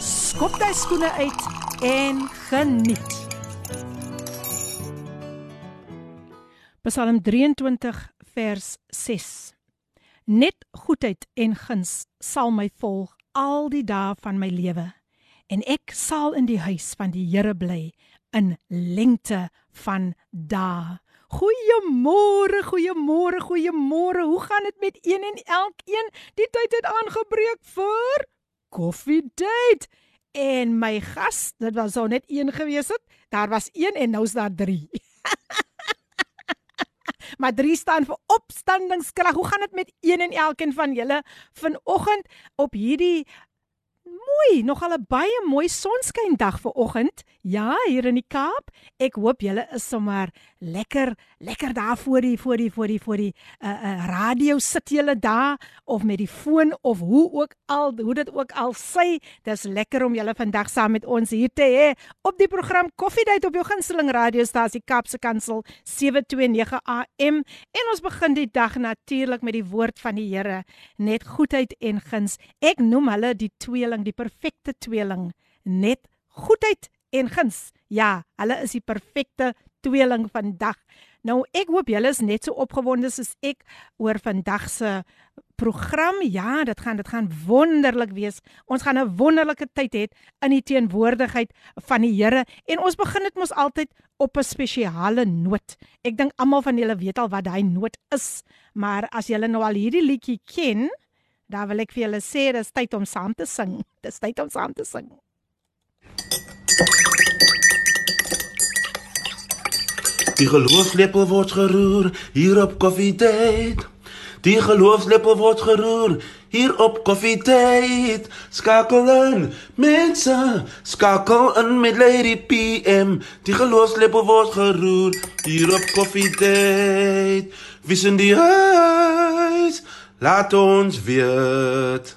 skop jy skoene uit en geniet. Psalm 23 vers 6. Net goedheid en guns sal my volg al die dae van my lewe en ek sal in die huis van die Here bly in lengte van dae. Goeiemôre, goeiemôre, goeiemôre. Hoe gaan dit met een en elkeen? Die tyd het aangebreek vir Coffee Date. En my gas, dit was al net een gewees het. Daar was een en nou is daar 3. maar 3 staan vir opstandingskrag. Hoe gaan dit met een en elkeen van julle vanoggend op hierdie mooi, nogal 'n baie mooi sonskyn dag vanoggend. Ja, hier in die Kaap. Ek hoop julle is sommer lekker, lekker daar voor die voor die voor die voor die uh uh radio sit julle daar of met die foon of hoe ook al, hoe dit ook al sê. Dis lekker om julle vandag saam met ons hier te hê op die program Koffiedייט op jou gunsteling radiostasie Kaapse Kansel 729 AM. En ons begin die dag natuurlik met die woord van die Here, net goedheid en guns. Ek noem hulle die tweeling, die perfekte tweeling, net goedheid en guns. Ja, hulle is die perfekte tweeling vandag. Nou ek hoop julle is net so opgewonde soos ek oor vandag se program. Ja, dit gaan dit gaan wonderlik wees. Ons gaan 'n wonderlike tyd hê in die teenwoordigheid van die Here en ons begin dit mos altyd op 'n spesiale noot. Ek dink almal van julle weet al wat daai noot is, maar as julle nou al hierdie liedjie ken, dan wil ek vir julle sê dis tyd om saam te sing. Dis tyd om saam te sing. Die geloofslepel word geroer hier op koffiedייט. Die geloofslepel word geroer hier op koffiedייט. Skakel in, mense, skakel in met Lady PM. Die geloofslepel word geroer hier op koffiedייט. Wie sien die huis? Laat ons weet.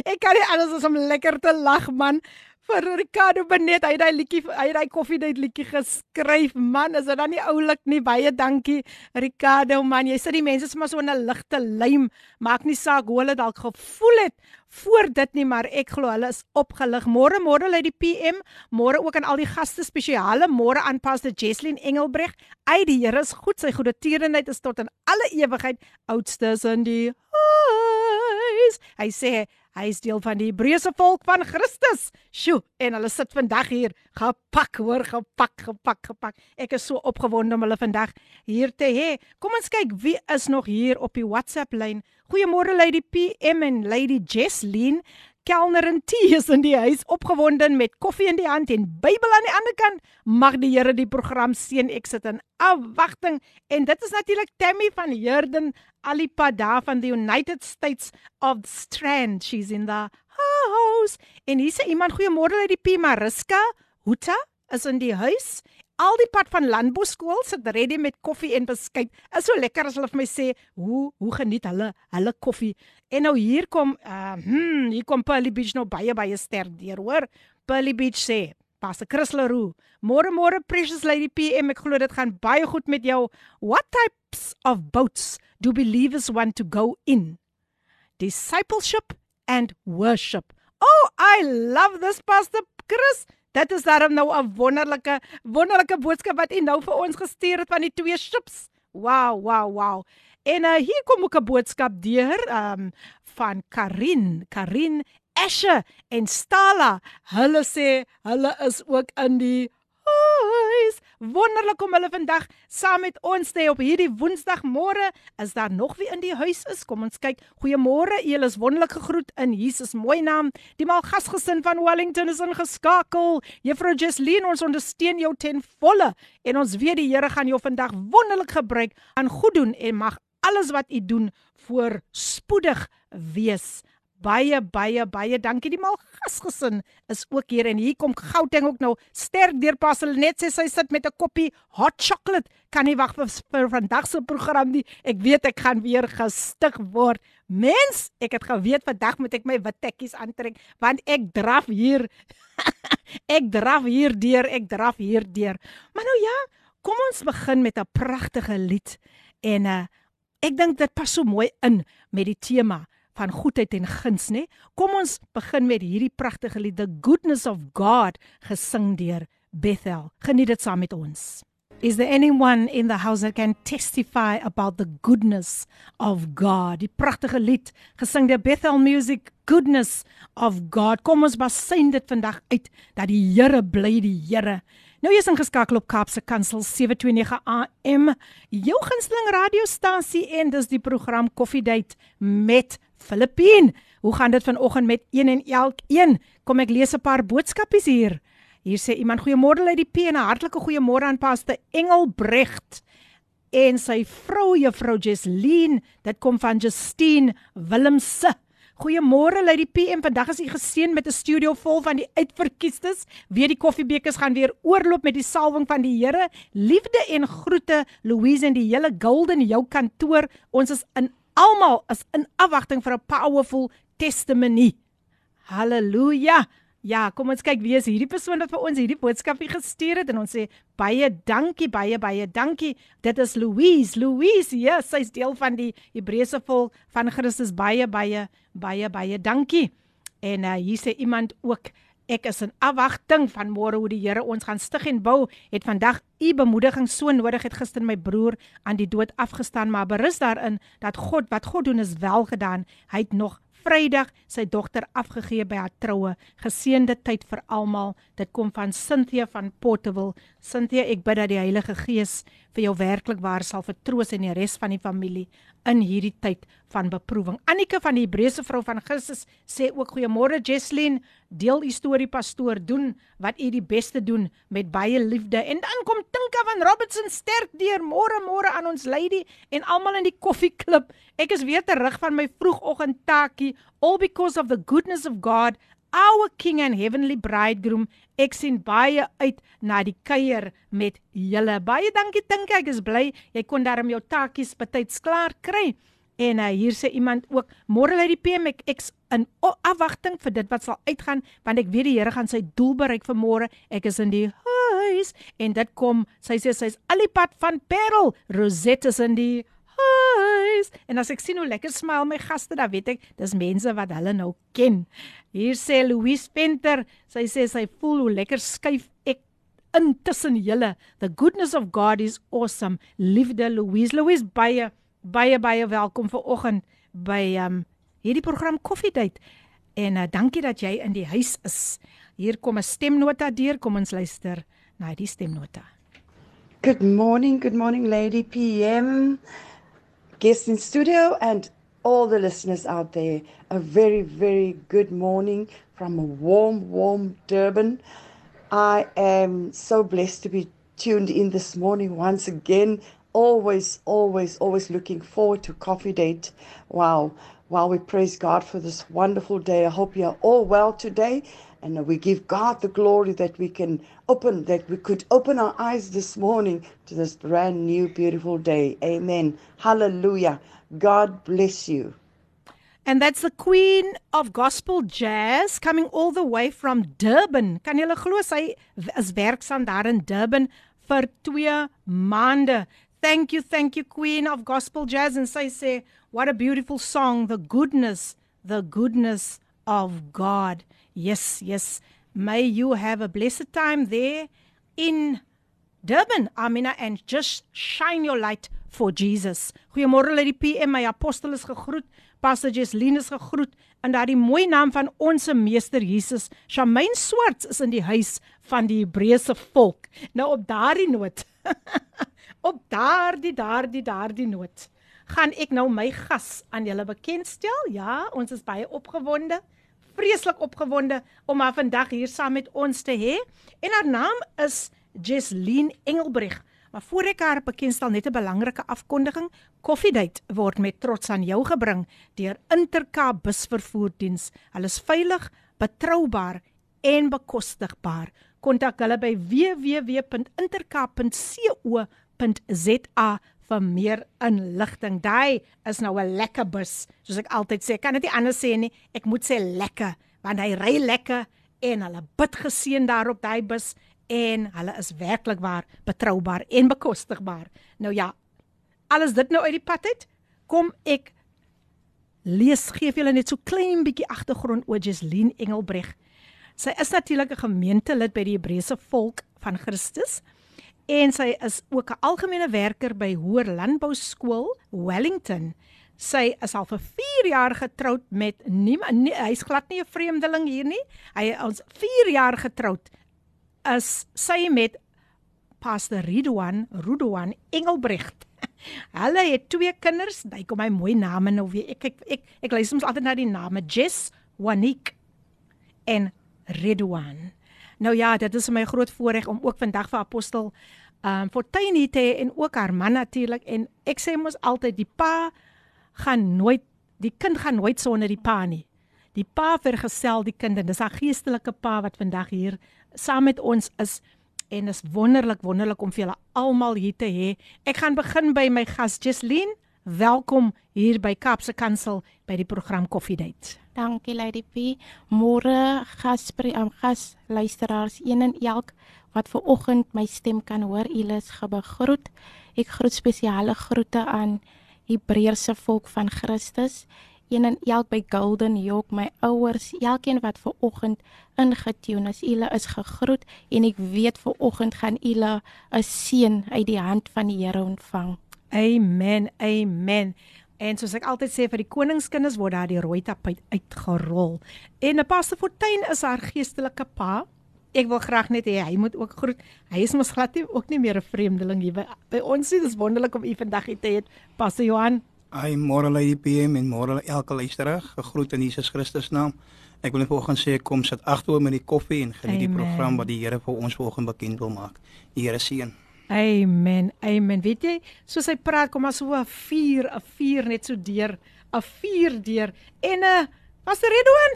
Ek kan nie anders as om lekker te lag man vir Ricardo Benet. Hy het daai liedjie, hy het daai koffiedייט liedjie geskryf. Man, is dit dan nie oulik nie? Baie dankie Ricardo man. Jy sit die mense sommer so in 'n ligte lym. Maak nie saak hoe hulle dalk gevoel het voor dit nie, maar ek glo hulle is opgelig. Môre môre lê die PM. Môre ook aan al die gaste spesiale. Môre aan Pastor Jesslyn Engelbreg. Ai die Here is goed. Sy goeie tierenheid is tot in alle ewigheid. Oudstes in die huis. Hy sê Hy is deel van die Hebreëse volk van Christus. Sjoe, en hulle sit vandag hier gepak, hoor, gepak, gepak, gepak. Ek is so opgewonde om hulle vandag hier te hê. Kom ons kyk wie is nog hier op die WhatsApp lyn. Goeiemôre Lady PM en Lady Jesslyn. Kelner en T is in die huis opgewonde met koffie in die hand en Bybel aan die ander kant. Mag die Here die program seën. Ek sit in afwagting en dit is natuurlik Tammy van Herden Alipada van the United States of Strand. She's in the house. En hier sê iemand goeiemôre uit die P Mariska. Hoeta is in die huis al die pad van Landbou skool sit ready met koffie en beskuit. Is so lekker as hulle vir my sê hoe hoe geniet hulle hulle koffie. En nou hier kom uh hm hier kom Pearly Beach nou baie baie sterk deur, hoor. Pearly Beach sê Pastor Chris Leroux. Môre môre precious lady PM ek glo dit gaan baie goed met jou. What types of boats do believers want to go in? Discipleship and worship. Oh, I love this Pastor Chris. Dit is daarom nou 'n wonderlike wonderlike boodskap wat u nou vir ons gestuur het van die twee ships. Wow, wow, wow. En uh, hier kom ook 'n boodskap deur um van Karin, Karin Esche en Stala. Hulle sê hulle is ook in die huis. Wonderlik om hulle vandag saam met ons te hê op hierdie Woensdagmôre. Is daar nog wie in die huis is? Kom ons kyk. Goeiemôre. Julle is wonderlik gegroet in Jesus mooi naam. Die Malgasgesin van Wellington is ingeskakel. Juffrou Jesleen, ons ondersteun jou ten volle en ons weet die Here gaan jou vandag wonderlik gebruik aan goed doen en mag alles wat u doen voorspoedig wees. Baie baie baie dankie. Die Malgas gesin is ook hier en hier kom Gauteng ook nou. Sterk deur pas hulle net sê sy sit met 'n koppie hot chocolate. Kan nie wag vir vandag se program nie. Ek weet ek gaan weer gestig word. Mens ek het geweet vandag moet ek my wit tekkies aantrek want ek draf hier. Ek draf hier deur ek draf hier deur. Maar nou ja kom ons begin met 'n pragtige lied. En uh, ek dink dit pas so mooi in met die tema van goedheid en guns, nê? Kom ons begin met hierdie pragtige lied The Goodness of God gesing deur Bethel. Geniet dit saam met ons. Is there anyone in the house that can testify about the goodness of God? Die pragtige lied gesing deur Bethel Music Goodness of God. Kom ons basyn dit vandag uit dat die Here bly die Here. Nou jy's ingeskakel op Kaapse Kansel 729 AM, jou gunsteling radiostasie en dis die program Coffee Date met Filippine. Hoe gaan dit vanoggend met een en elkeen? Kom ek lees 'n paar boodskapies hier. Hier sê iemand goeiemôre uit die P en 'n hartlike goeiemôre aan Pastor Engelbrecht en sy vrou juffrou Jesleen. Dit kom van Justine Willemse. Goeiemôre lei die PM. Vandag is u geseën met 'n studio vol van die uitverkiestes. Weet die koffiebekers gaan weer oorloop met die salwing van die Here. Liefde en groete Louise en die hele Golden jou kantoor. Ons is in almal is in afwagting vir 'n powerful testimony. Halleluja. Ja, kom ons kyk wie is hierdie persoon wat vir ons hierdie boodskapie gestuur het en ons sê baie dankie, baie baie dankie. Dit is Louise. Louise, ja, yes, sy's deel van die Hebreëse volk van Christus. Baie baie baie baie dankie. En uh, hier sê iemand ook ek is in afwagting van môre hoe die Here ons gaan stig en bou. Het vandag u bemoediging so nodig het gister my broer aan die dood afgestaan, maar berus daarin dat God wat God doen is wel gedaan. Hy het nog Vrydag sy dogter afgegee by haar troue. Geseënde tyd vir almal. Dit kom van Cynthia van Portable. Cynthia, ek bid dat die Heilige Gees vir jou werklik waar sal vertroos en die res van die familie in hierdie tyd van beproewing. Annika van die Hebreëse vrou van Christus sê ook goeiemôre Jesslyn, deel u storie pastoor, doen wat u die beste doen met baie liefde. En dan kom Tinka van Robertson sterk deur. Môre môre aan ons lady en almal in die koffieklub. Ek is weer terug van my vroegoggend taakie all because of the goodness of God our king and heavenly bridegroom. Ek sien baie uit na die kuier met julle. Baie dankie dink ek is bly jy kon darm jou taakies betyds klaar kry en uh, hier sê iemand ook môre lê die PM ek ek in afwagting vir dit wat sal uitgaan want ek weet die Here gaan sy doel bereik vir môre ek is in die huis en dit kom sy sê sy's al die pad van Parel Rosette is in die huis. En as ek sien hoe lekker smile my gaste, dan weet ek dis mense wat hulle nou ken. Hier sê Louise Venter, sy sê sy voel hoe lekker skuif ek intussen julle. The goodness of God is awesome. Liefde Louise, Louise baie baie baie welkom vir oggend by um hierdie program Date. En uh, dankie dat jy in die huis is. Hier kom 'n stemnota deur, kom ons luister na die stemnota. Good morning, good morning lady PM. guests in studio and all the listeners out there. A very, very good morning from a warm, warm Durban. I am so blessed to be tuned in this morning once again. Always, always, always looking forward to Coffee Date. Wow. While we praise God for this wonderful day, I hope you are all well today and we give God the glory that we can open, that we could open our eyes this morning to this brand new, beautiful day. Amen. Hallelujah. God bless you. And that's the Queen of Gospel Jazz coming all the way from Durban. Kan julle glo sy is werksaam daar in Durban vir 2 maande. Thank you, thank you Queen of Gospel Jazz and sy sê what a beautiful song, the goodness, the goodness of God. Yes, yes. May you have a blessed time there in Durban, Amina, and just shine your light for Jesus. Goeiemôre uit die PM, my apostel is gegroet. Pastor Jesline is gegroet in daardie mooi naam van ons meester Jesus. Shamain Swarts is in die huis van die Hebreëse volk. Nou op daardie noot. op daardie daardie daardie noot gaan ek nou my gas aan julle bekendstel. Ja, ons is baie opgewonde vreeslik opgewonde om haar vandag hier saam met ons te hê. En haar naam is Jesleen Engelbreg. Maar voor ek haar bekendstel net 'n belangrike afkondiging. Koffiedייט word met trots aan jou gebring deur Intercape busvervoerdiens. Hulle is veilig, betroubaar en bekostigbaar. Kontak hulle by www.intercape.co.za vir meer inligting. Daai is nou 'n lekker bus, soos ek altyd sê. Ek kan dit nie anders sê nie. Ek moet sê lekker, want hy ry lekker en hulle bid geseën daarop daai bus en hulle is werklik waar betroubaar en bekostigbaar. Nou ja, alles dit nou uit die pad uit, kom ek lees gee vir julle net so klein bietjie agtergrond oor Jesleen Engelbreg. Sy is natuurlik 'n gemeentelid by die Hebreëse volk van Christus en sy is ook 'n algemene werker by Hoër Landbou Skool Wellington. Sy is al vir 4 jaar getroud met niemand nie, hy's glad nie 'n vreemdeling hier nie. Hy is 4 jaar getroud is sy met Pastor Ridwan Rudwan Engelbrecht. Hulle het twee kinders, hy kom my mooi name nou weer. Ek ek ek, ek lees soms altyd na die name Jess Wanik en Ridwan. Nou ja, dit is my groot voorreg om ook vandag vir apostel ehm um, Fortuin hier te hê en ook haar man natuurlik en ek sê mos altyd die pa gaan nooit die kind gaan nooit sonder die pa nie. Die pa vergesel die kind en dis 'n geestelike pa wat vandag hier saam met ons is en is wonderlik wonderlik om vir julle almal hier te hê. Ek gaan begin by my gas Jesleen. Welkom hier by Kapse Kansel by die program Coffee Date. Dankie Lady P. Môre gaspre am gas luisteraars een en elk wat ver oggend my stem kan hoor. Ulis gebegroet. Ek groet spesiale groete aan Hebreëse volk van Christus. Een en elk by Golden York, my ouers, elkeen wat ver oggend ingetune is. Julle is gegroet en ek weet ver oggend gaan julle 'n seën uit die hand van die Here ontvang. Amen. Amen. En soos ek altyd sê vir die koningskinders word daar die rooi tapuit uitgerol. En 'n Pastor Fortuin is haar geestelike pa. Ek wil graag net hê hy moet ook groet. Hy is mos glad nie ook nie meer 'n vreemdeling hier by, by ons nie. Dis wonderlik om u vandag hier te hê. Pastor Johan. Ai môre lê PM en môre elke luisteraar. Gegroet in Jesus Christus naam. Ek wil net vanoggend sê kom sit agteroor met die koffie en geniet die program wat die Here vir ons vanoggend bekend wil maak. Die Here seën. Amen. Amen. Weet jy, soos hy praat, kom maar so 'n vuur, 'n vuur net so deur, 'n vuur deur. En 'n was dit Redouan?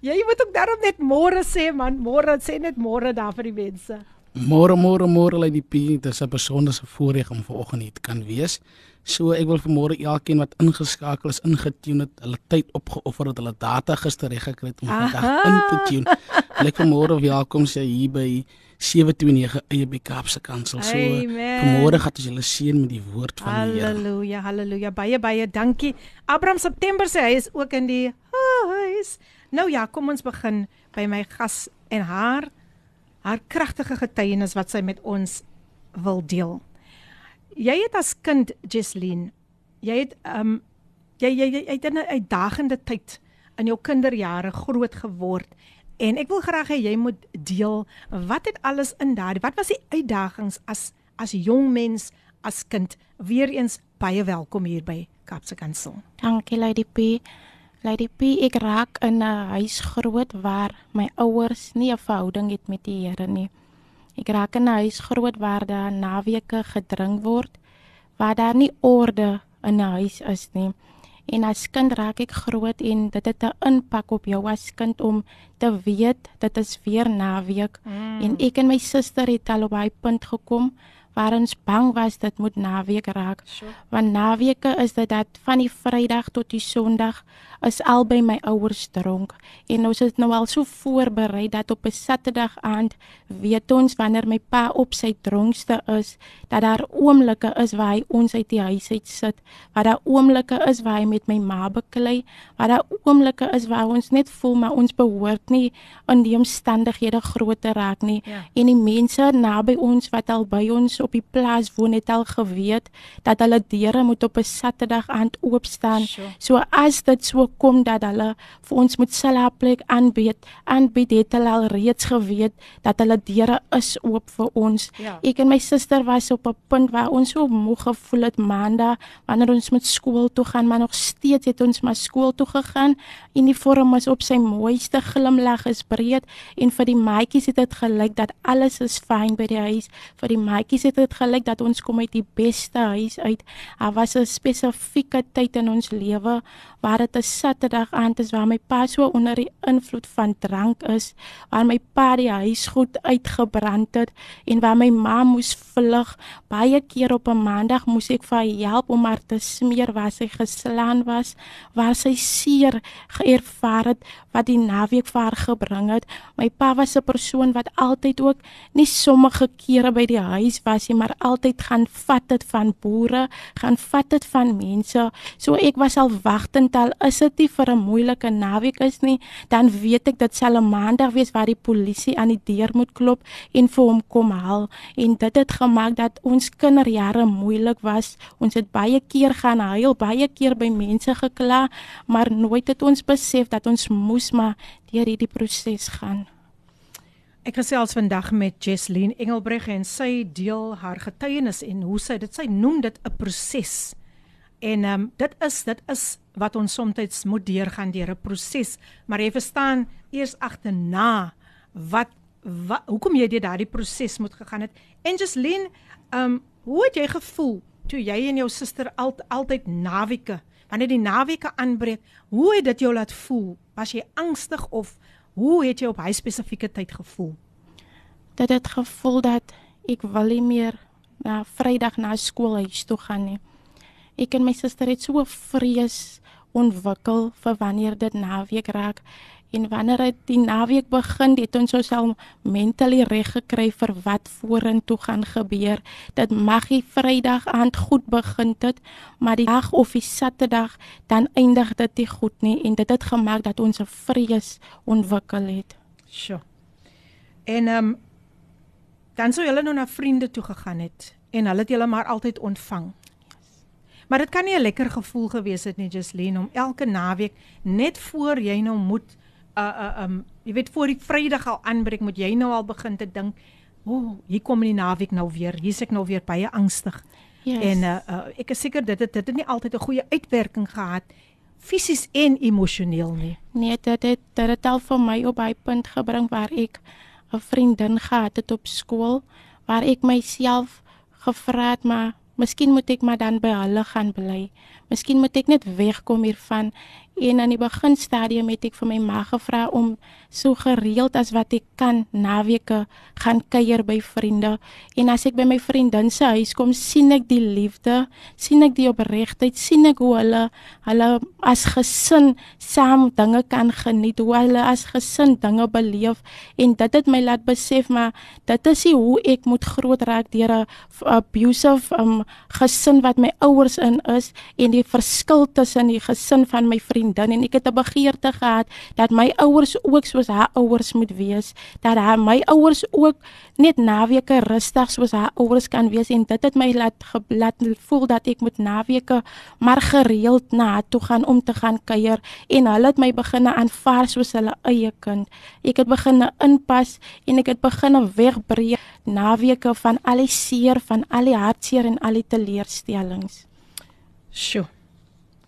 Jy moet ook daarom net môre sê man, môre sê net môre daar vir die mense. Môre môre môre lê die pie, dit is 'n besondere voorreg om vanoggend hier te kan wees. So ek wil vanmôre elkeen wat ingeskakel is, ingetune het, hulle tyd opgeoffer het, hulle data gister reg gekry het om vandag in te tune. Ek vanmôre welkom sê hier by 729 eie by Kaapse Kansel. So vanmôre gaan ons julle seën met die woord van die Here. Halleluja, halleluja. Baie baie dankie. Abraham September sê hy is ook in die huis. Nou ja, kom ons begin by my gas en haar haar kragtige getuienis wat sy met ons wil deel. Jy het as kind Jesleen, jy het um jy jy, jy het in 'n uitdagende tyd in jou kinderjare groot geword En ek wil graag hê jy moet deel wat het alles in daardie wat was die uitdagings as as jong mens as kind weer eens baie welkom hier by Kapse Kansel. Dankie Lady P. Lady P ek raak in 'n huis groot waar my ouers nie 'n verhouding het met die Here nie. Ek raak in 'n huis groot waar daar naweke gedrink word, waar daar nie orde in 'n huis is nie. En as kind raak ek groot en dit het 'n impak op jou as kind om te weet dit is weer naweek mm. en ek en my suster het al op daai punt gekom waar ons bang was dit moet naweek raak. Sure. Want naweke is dit dat van die Vrydag tot die Sondag is albei my ouers dronk en ons het nou al so voorberei dat op 'n Saterdag aand weet ons wanneer my pa op sy dronkste is dat daar oomblikke is waar hy ons uit die huis uit sit, waar daar oomblikke is waar hy met my ma beklei, waar daar oomblikke is waar ons net voel maar ons behoort nie in die omstandighede groot te raak nie ja. en die mense naby ons wat al by ons op die plaas woon het al geweet dat hulle deure moet op 'n Saterdag aand oop staan. Sure. So as dit so kom dat hulle vir ons moet slaapplek aanbied, aanbied het hulle al reeds geweet dat hulle deure is oop vir ons. Ja. Ek en my suster was op 'n punt waar ons so moeg gevoel het maandag wanneer ons met skool toe gaan, maar nog steeds het ons maar skool toe gegaan. Uniform was op sy mooiste glimlag is breed en vir die maatjies het dit gelyk dat alles is fyn by die huis. Vir die maatjies het dit gelyk dat ons kom uit die beste huis uit. Daar was 'n spesifieke tyd in ons lewe waar dit 'n Saterdag aand is waar my pa so onder die invloed van drank is, waar my pa die huis goed uitgebrand het en waar my ma moes vlug. Baie keer op 'n maandag moes ek vir haar help om haar te smeer waar sy geslaan was, waar sy seer geervaar het wat die naweek vir haar gebring het. My pa was 'n persoon wat altyd ook nie sommige kere by die huis was nie, maar altyd gaan vat dit van boere, gaan vat dit van mense. So ek was al wagtend al is dit nie vir 'n moeilike naweek is nie, dan weet ek dit sal 'n maandag wees waar die polisie aan die deur moet klop en vir hom kom haal en dit het gemaak dat ons kinderjare moeilik was. Ons het baie keer gaan huil, baie keer by mense gekla, maar nooit het ons besef dat ons moes maar deur hierdie proses gaan. Ek gesels vandag met Jesslyn Engelbreg en sy deel haar getuienis en hoe sy dit sy noem dit 'n proses. En ehm um, dit is dit is wat ons soms moet deurgaan deur 'n proses, maar jy verstaan eers agterna wat, wat hoekom jy deur daardie proses moet gegaan het. En Jesslyn, ehm um, hoe het jy gevoel toe jy en jou suster al, altyd naweke, wanneer die naweke aanbreek, hoe het dit jou laat voel? Was jy angstig of hoe het jy op hy spesifieke tyd gevoel? Dit het gevoel dat ek wil nie meer na Vrydag na skool huis toe gaan nie. Ek en my suster het so vrees ontwikkel vir wanneer dit naweek raak en wanneer dit die naweek begin het ons osself mentally reg gekry vir wat vorentoe gaan gebeur. Dit mag die vrydag aand goed begin dit maar die dag of die saterdag dan eindig dit nie goed nie en dit het gemaak dat ons 'n vrees ontwikkel het. Sjoe. En ehm um, dan sou julle nou na vriende toe gegaan het en hulle het julle maar altyd ontvang. Maar dit kan nie 'n lekker gevoel gewees het nie, Jesleen, om elke naweek net voor jy nou moet uh uh um jy weet voor die Vrydag al aanbreek, moet jy nou al begin te dink, "O, oh, hier kom die naweek nou weer. Hier's ek nou weer baie angstig." Yes. En uh, uh ek is seker dit het dit het nie altyd 'n goeie uitwerking gehad fisies en emosioneel nie. Nee, dit het dit het al vir my op hy punt gebring waar ek 'n vriendin gehad het op skool waar ek myself gevra het maar Miskien moet ek maar dan by hulle gaan bly. Miskien moet ek net wegkom hiervan En aan die beginstadium het ek vir my ma gevra om so gereeld as wat ek kan naweke gaan kuier by vriende. En as ek by my vriendin se huis kom, sien ek die liefde, sien ek die opregtheid, sien ek hoe hulle hulle as gesin saam dinge kan geniet, hoe hulle as gesin dinge beleef en dit het my laat besef maar dit is hoe ek moet groot raak deur 'n abusive um, gesin wat my ouers in is en die verskil tussen die gesin van my vriend vriendin en ek het 'n begeerte gehad dat my ouers ook soos haar ouers moet wees, dat haar my ouers ook net naweke rustig soos haar ouers kan wees en dit het my laat laat voel dat ek moet naweke maar gereeld na haar toe gaan om te gaan kuier en hulle het my begine aanvaar soos hulle eie kind. Ek het begine inpas en ek het begine wegbreek naweke van al die seer, van al die hartseer en al die teleurstellings. Sjoe.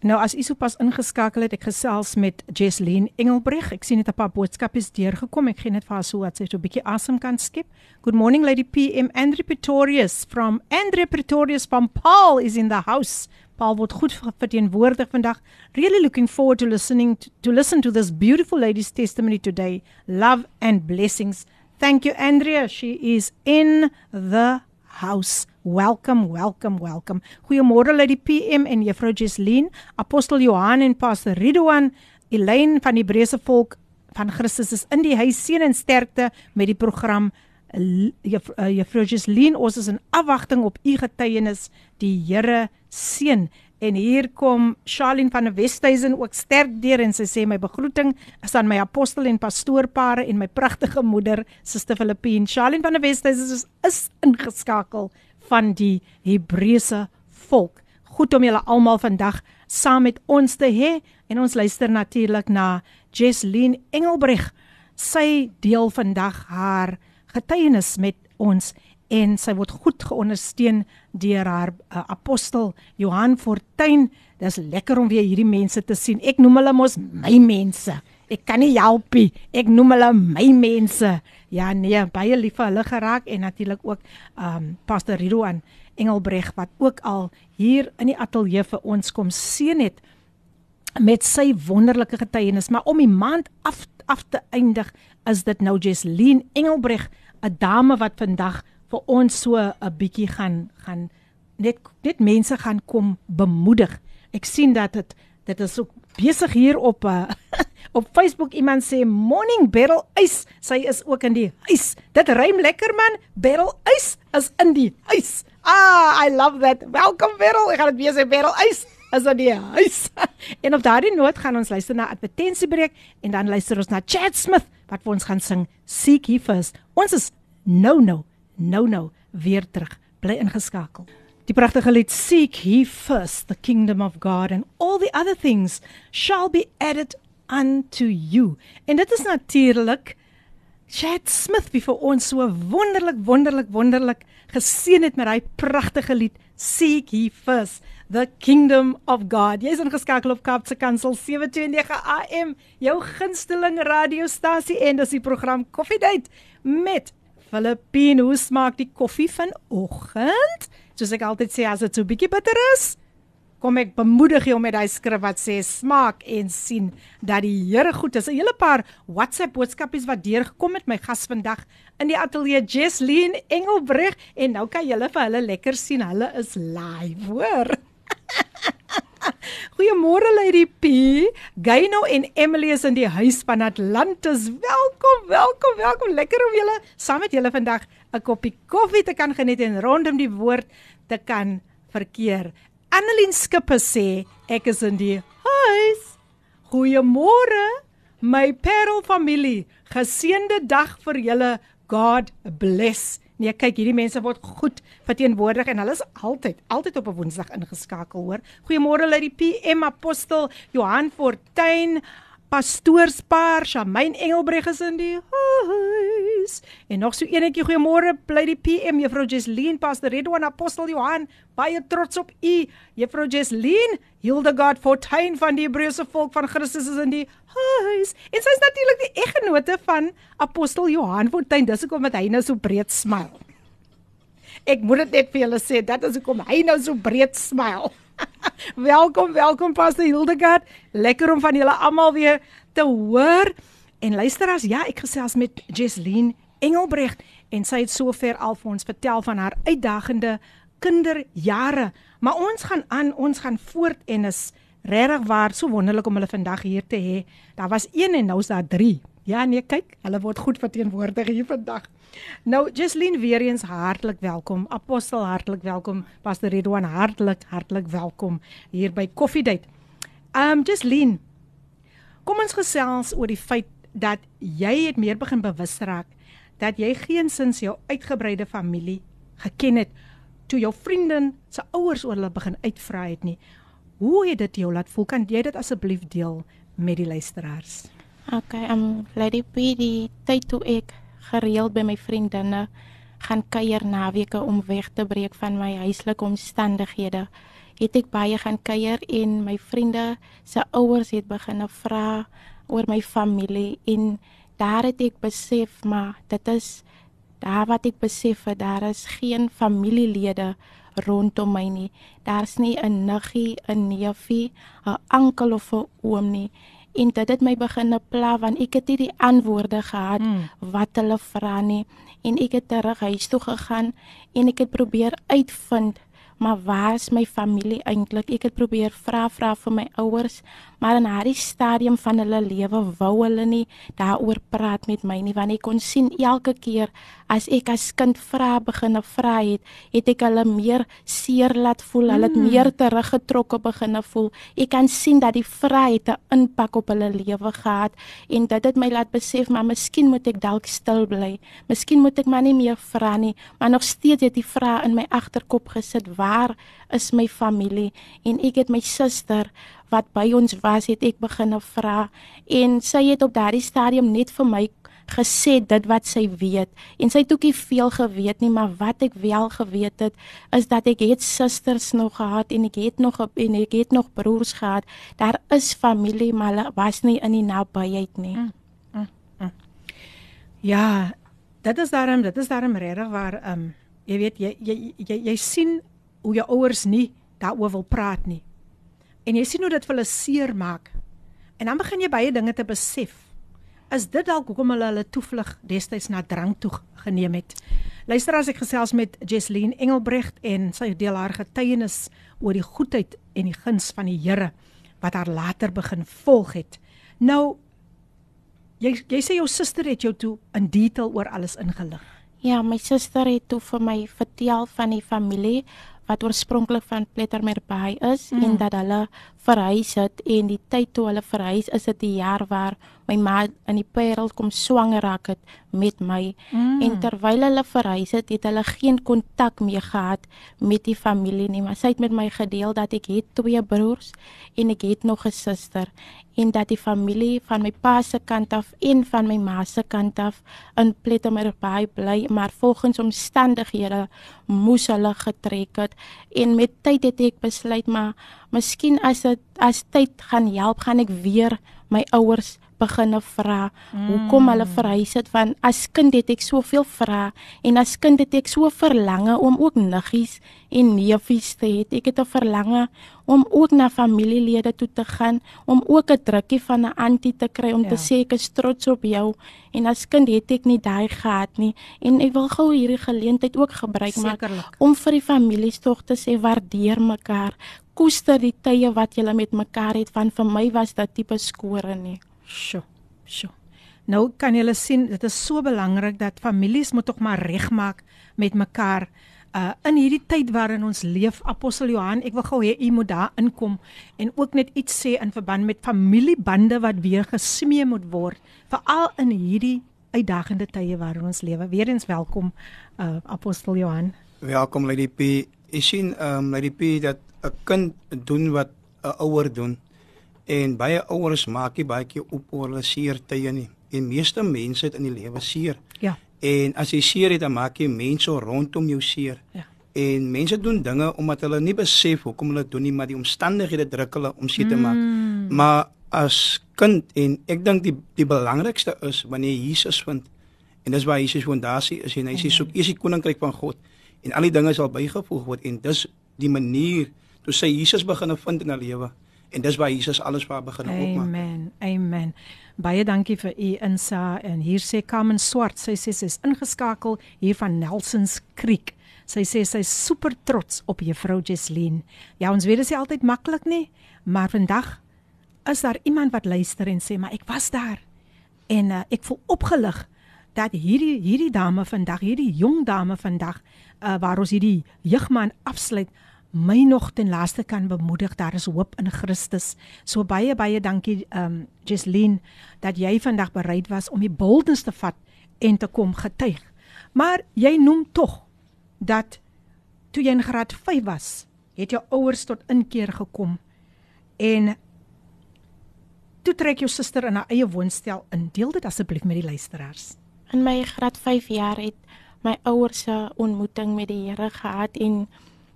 Nou as u sopas ingeskakel het, ek gesels met Jesleen Engelbreg. Ek sien net 'n paar boodskappe is deurgekom. Ek gee net vir haar so wat sy so 'n bietjie asem kan skep. Good morning Lady PM Andre Pretorius from Andre Pretorius from Paul is in the house. Paul word goed verteenwoordig vandag. Really looking forward to listening to, to listen to this beautiful lady's testimony today. Love and blessings. Thank you Andrea. She is in the house. Welcome, welcome, welcome. Goeiemôre uit die PM en Juffrou Jesleen, Apostel Johan en Pastor Ridwan, Elaine van die Hebreëse volk van Christus is in die huis seën en sterkte met die program eh, Juffrou Jesleen, ons is in afwagting op u getuienis. Die Here seën En hier kom Charlene van der Westhuizen ook sterk deur en sy sê my begroeting is aan my apostel en pastoorpare en my pragtige moeder, Suster Filippine. Charlene van der Westhuizen is, is ingeskakel van die Hebreëse volk. Goed om julle almal vandag saam met ons te hê en ons luister natuurlik na Jesleen Engelbreg. Sy deel vandag haar getuienis met ons en sy word goed geondersteun deur haar uh, apostel Johan Fortuin. Dis lekker om weer hierdie mense te sien. Ek noem hulle mos my mense. Ek kan nie help nie. Ek noem hulle my mense. Ja nee, baie lief vir hulle geraak en natuurlik ook um Pastor Ridwan Engelbreg wat ook al hier in die ateljee vir ons kom seën het met sy wonderlike getuienis, maar om die maand af af te eindig is dit nou Jesleen Engelbreg, 'n dame wat vandag vir ons so 'n bietjie gaan gaan net net mense gaan kom bemoedig. Ek sien dat dit dit is ook besig hier op uh, op Facebook iemand sê morning Beryl Ice. Sy is ook in die huis. Dit rym lekker man. Beryl Ice is in die huis. Ah, I love that. Welcome Beryl. Ek gaan dit weer sê Beryl Ice is in die huis. en op daardie noot gaan ons luister na advertensiebreek en dan luister ons na Chad Smith wat vir ons gaan sing Seek He First. Ons is no no no no weer terug. Bly ingeskakel. Die pragtige lied Seek He First the Kingdom of God and all the other things shall be added unto you. En dit is natuurlik Chad Smith wie vir ons so wonderlik wonderlik wonderlik geseën het met daai pragtige lied Seek He First the Kingdom of God. Jy's ingeskakel op Kapse Kansel 729 AM, jou gunsteling radiostasie en dis die program Coffee Date met Filippine. Hoe smaak die koffie vanoggend? Soos ek altyd sê, as dit so bietjie bitter is, kom ek bemoedig jou met daai skrif wat sê smaak en sien dat die Here goed is. 'n Hele paar WhatsApp boodskapies wat deurgekom het my gas vandag in die ateljee Jesleen Engelbreg en nou kan julle vir hulle lekker sien. Hulle is live, hoor. Goeiemôre Lady P. Gaino en Emily is in die huis van Atlantis. Welkom, welkom, welkom. Lekker om julle saam met julle vandag 'n koppie koffie te kan geniet en rondom die woord te kan verkeer. Annelien Skipper sê ek is in die huis. Goeiemôre my Parel familie. Geseënde dag vir julle. God bless. Nee, kyk, hierdie mense word goed verteenwoordig en hulle is altyd altyd op 'n Woensdag ingeskakel, hoor. Goeiemôre uit die PM Apostel Johan Fortuin, Pastoorspaar, Shamaine Engelbreg is in die huis. En nog so enetjie goeiemôre bly die PM Juffrou Jesleen Pastor Redwan Apostel Johan, baie trots op u. Juffrou Jesleen, Hildegard Fortuin van die Hebreëse volk van Christus is in die huis. En sy is natuurlik die eggenote van Apostel Johan Fortuin. Dis hoekom hy nou so breed smil. Ek moet dit net vir julle sê, dit is hoekom hy nou so breed smil. welkom, welkom Pastor Hildegard. Lekker om van julle almal weer te hoor. En luisteraars, ja, ek gesels met Jesleen Engelbreg en sy het sover al vir ons vertel van haar uitdagende kinderjare. Maar ons gaan aan, ons gaan voort en is regtig waar so wonderlik om hulle vandag hier te hê. Daar was 1 en nou is daar 3. Ja nee, kyk, hulle word goed verteenwoordig hier vandag. Nou Jesleen weer eens hartlik welkom. Apostel hartlik welkom. Pastor Redwan hartlik hartlik welkom hier by Coffee Date. Um Jesleen, kom ons gesels oor die feit dat jy het meer begin bewus raak dat jy geensins jou uitgebreide familie geken het toe jou vriendin se ouers oor hulle begin uitvra het nie. Hoe het dit jou laat voel? Kan jy dit asseblief deel met die luisteraars? Okay, um Lady P die tyd toe ek gereeld by my vriendinne gaan kuier naweke om weg te breek van my huislike omstandighede. Het ek baie gaan kuier en my vriende se ouers het begin vra oor my familie en daar het ek besef maar dit is daar wat ek besef het daar is geen familielede rondom my nie. Daar's nie 'n niggie, 'n neefie, 'n oom of 'n oom nie en dit het my begin pla want ek het nie die antwoorde gehad mm. wat hulle vra nie en ek het terug huis toe gegaan en ek het probeer uitvind maar waar is my familie eintlik? Ek het probeer vra vra vir my ouers, maar in hierdie stadium van hulle lewe wou hulle nie daaroor praat met my nie want ek kon sien elke keer as ek as kind vra begine vra het, het ek hulle meer seer laat voel, hulle het mm. meer teruggetrokke begine voel. Ek kan sien dat die vryheid 'n impak op hulle lewe gehad en dit het my laat besef maar miskien moet ek dalk stil bly. Miskien moet ek maar nie meer vra nie, maar nog steeds het die vrae in my agterkop gesit. Waar is my familie? En ek het my suster wat by ons was, het ek begine vra en sy het op daardie stadium net vir my gesê dit wat sy weet. En sy het ook nie veel geweet nie maar wat ek wel geweet het is dat ek het susters nog gehad en ek het nog en ek het nog broers gehad. Daar is familie maar hulle was nie in die nabyheid nie. Mm, mm, mm. ja dit is daarom dit is daarom regtig waar ehm um, jy weet jy jy jy, jy sien hoe jou ouers nie daaroor wil praat nie. En jy sien hoe dit vir hulle seer maak. En dan begin jy baie dinge te besef is dit dalk hoekom hulle hulle toevlug destyds na drank toe geneem het. Luister as ek gesels met Jesleen Engelbrecht en sy deel haar getuienis oor die goedheid en die guns van die Here wat haar later begin volg het. Nou jy jy sê jou suster het jou toe in detail oor alles ingelig. Ja, my suster het toe vir my vertel van die familie wat oorspronklik van Plettermerbay is mm. en dat hulle verhuis het en die tyd toe hulle verhuis is dit die jaar waar my ma in die Parel kom swanger raak het met my. Mm. en terwyl hulle verhuis het het hulle geen kontak meer gehad met die familie nie maar sy het met my gedeel dat ek het twee broers en ek het nog 'n suster. En dat die familie van my pa se kant af en van my ma se kant af in Plettermerbay bly maar volgens omstandighede moes hulle getrek het. En met tyd het ek besluit maar miskien as dit as tyd gaan help gaan ek weer my ouers beginne vra mm. hoekom hulle verhuis het van as kind het ek soveel vra en as kind het ek so verlange om ook niggies en neefies te hê. Ek het 'n verlange om ook na familielede toe te gaan om ook 'n drukkie van 'n antie te kry om ja. te sê ek is trots op jou en as kind het ek nie daai gehad nie. En ek wil gou hierdie geleentheid ook gebruik maak om vir die families tog te sê waardeer mekaar. Koester die tye wat jy met mekaar het van vir my was dit tipe skore nie Sjoe. Sjoe. Nou kan julle sien, dit is so belangrik dat families moet tog maar regmaak met mekaar. Uh in hierdie tyd waarin ons leef, Apostel Johan, ek wil gou hê u moet daar inkom en ook net iets sê in verband met familiebande wat weer gesmee moet word, veral in hierdie uitdagende tye waarin ons lewe. Weerens welkom uh Apostel Johan. Welkom Lady P. Ek sien um Lady P dat 'n kind doen wat 'n ouer doen. En baie ouers maak nie baie keer op oor hulle seer tye nie. En meeste mense het in die lewe seer. Ja. En as jy seer het, dan maak jy mense rondom jou seer. Ja. En mense doen dinge omdat hulle nie besef hoekom hulle doen nie, maar die omstandighede druk hulle om seer te maak. Mm. Maar as kind en ek dink die die belangrikste is wanneer Jesus vind. En dis waar Jesus fondasie is en hy sê soek eers die koninkryk van God en al die dinge sal bygevoeg word en dis die manier toe sy Jesus begin vind in haar lewe. En dis waar Jesus alles haar begin opmaak. Amen. Amen. Baie dankie vir u insa en hier sê Carmen Swart, sy sê sy is ingeskakel hier van Nelsons Creek. Sy sê sy is super trots op juffrou Jesleen. Ja, ons weet dit is altyd maklik nie, maar vandag is daar iemand wat luister en sê maar ek was daar. En uh, ek voel opgelig dat hierdie hierdie dame vandag, hierdie jong dame vandag, uh, waar ons hierdie jeugman afsluit, my nog ten laaste kan bemoedig daar is hoop in Christus. So baie baie dankie um Jesleen dat jy vandag bereid was om die boldness te vat en te kom getuig. Maar jy noem tog dat toe jy in graad 5 was, het jou ouers tot inkeer gekom en toe trek jou suster in haar eie woonstel in. Deel dit asseblief met die luisteraars. In my graad 5 jaar het my ouers 'n ontmoeting met die Here gehad en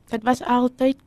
Dit was altyd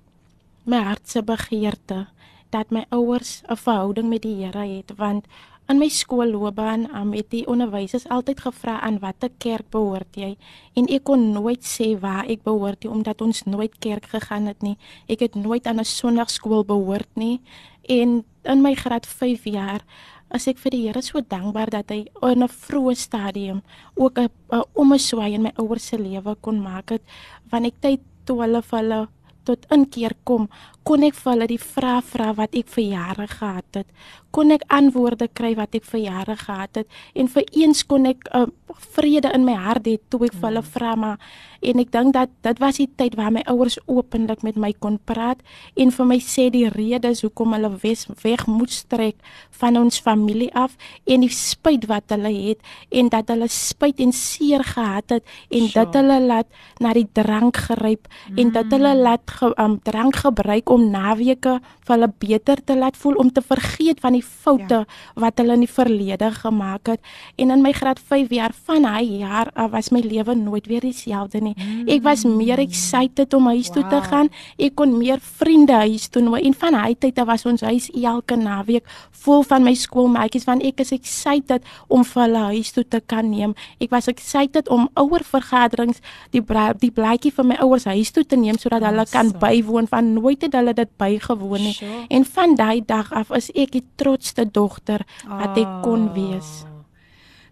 my hart se begeerte dat my ouers 'n verhouding met die Here het want in my skoolloopbaan um, het die onderwysers altyd gevra aan watter kerk behoort jy? En ek kon nooit sê waar ek behoort nie omdat ons nooit kerk gegaan het nie. Ek het nooit aan 'n sonnaarskool behoort nie. En in my graad 5 jaar as ek vir die Here so dankbaar dat hy in 'n vroeë stadium ook 'n omswaai in my ouers se lewe kon maak het want ek tyd toe hulle vir hulle tot inkeer kom, kon ek vir hulle die vrae vra wat ek vir jare gehad het. Kon ek antwoorde kry wat ek vir jare gehad het en vir eens kon ek uh, vrede in my hart hê toe ek vir hulle mm. vra maar en ek dink dat dit was die tyd waar my ouers openlik met my kon praat en vir my sê die redes hoekom hulle wes, weg moet trek van ons familie af en die spyt wat hulle het en dat hulle spyt en seer gehad het en sure. dat hulle laat na die drank gryp mm. en dat hulle mm. laat ge, um, drank gebruik om naweke vir hulle beter te laat voel om te vergeet van die foute ja. wat hulle in die verlede gemaak het. En in my graad 5 jaar van hy jaar uh, was my lewe nooit weer dieselfde nie. Mm. Ek was meer excited om huis wow. toe te gaan. Ek kon meer vriende huis toe nooi en van hy tyd was ons huis elke naweek vol van my skoolmaatjies want ek is excited om vir hulle huis toe te kan neem. Ek was excited om ouer vergaderings die die blaadjie vir my ouers huis toe te neem sodat hulle kan bywoon van nooit het hulle dit bygewoon nie. Sure. En van daai dag af is ek die trotsste dogter wat ek kon wees.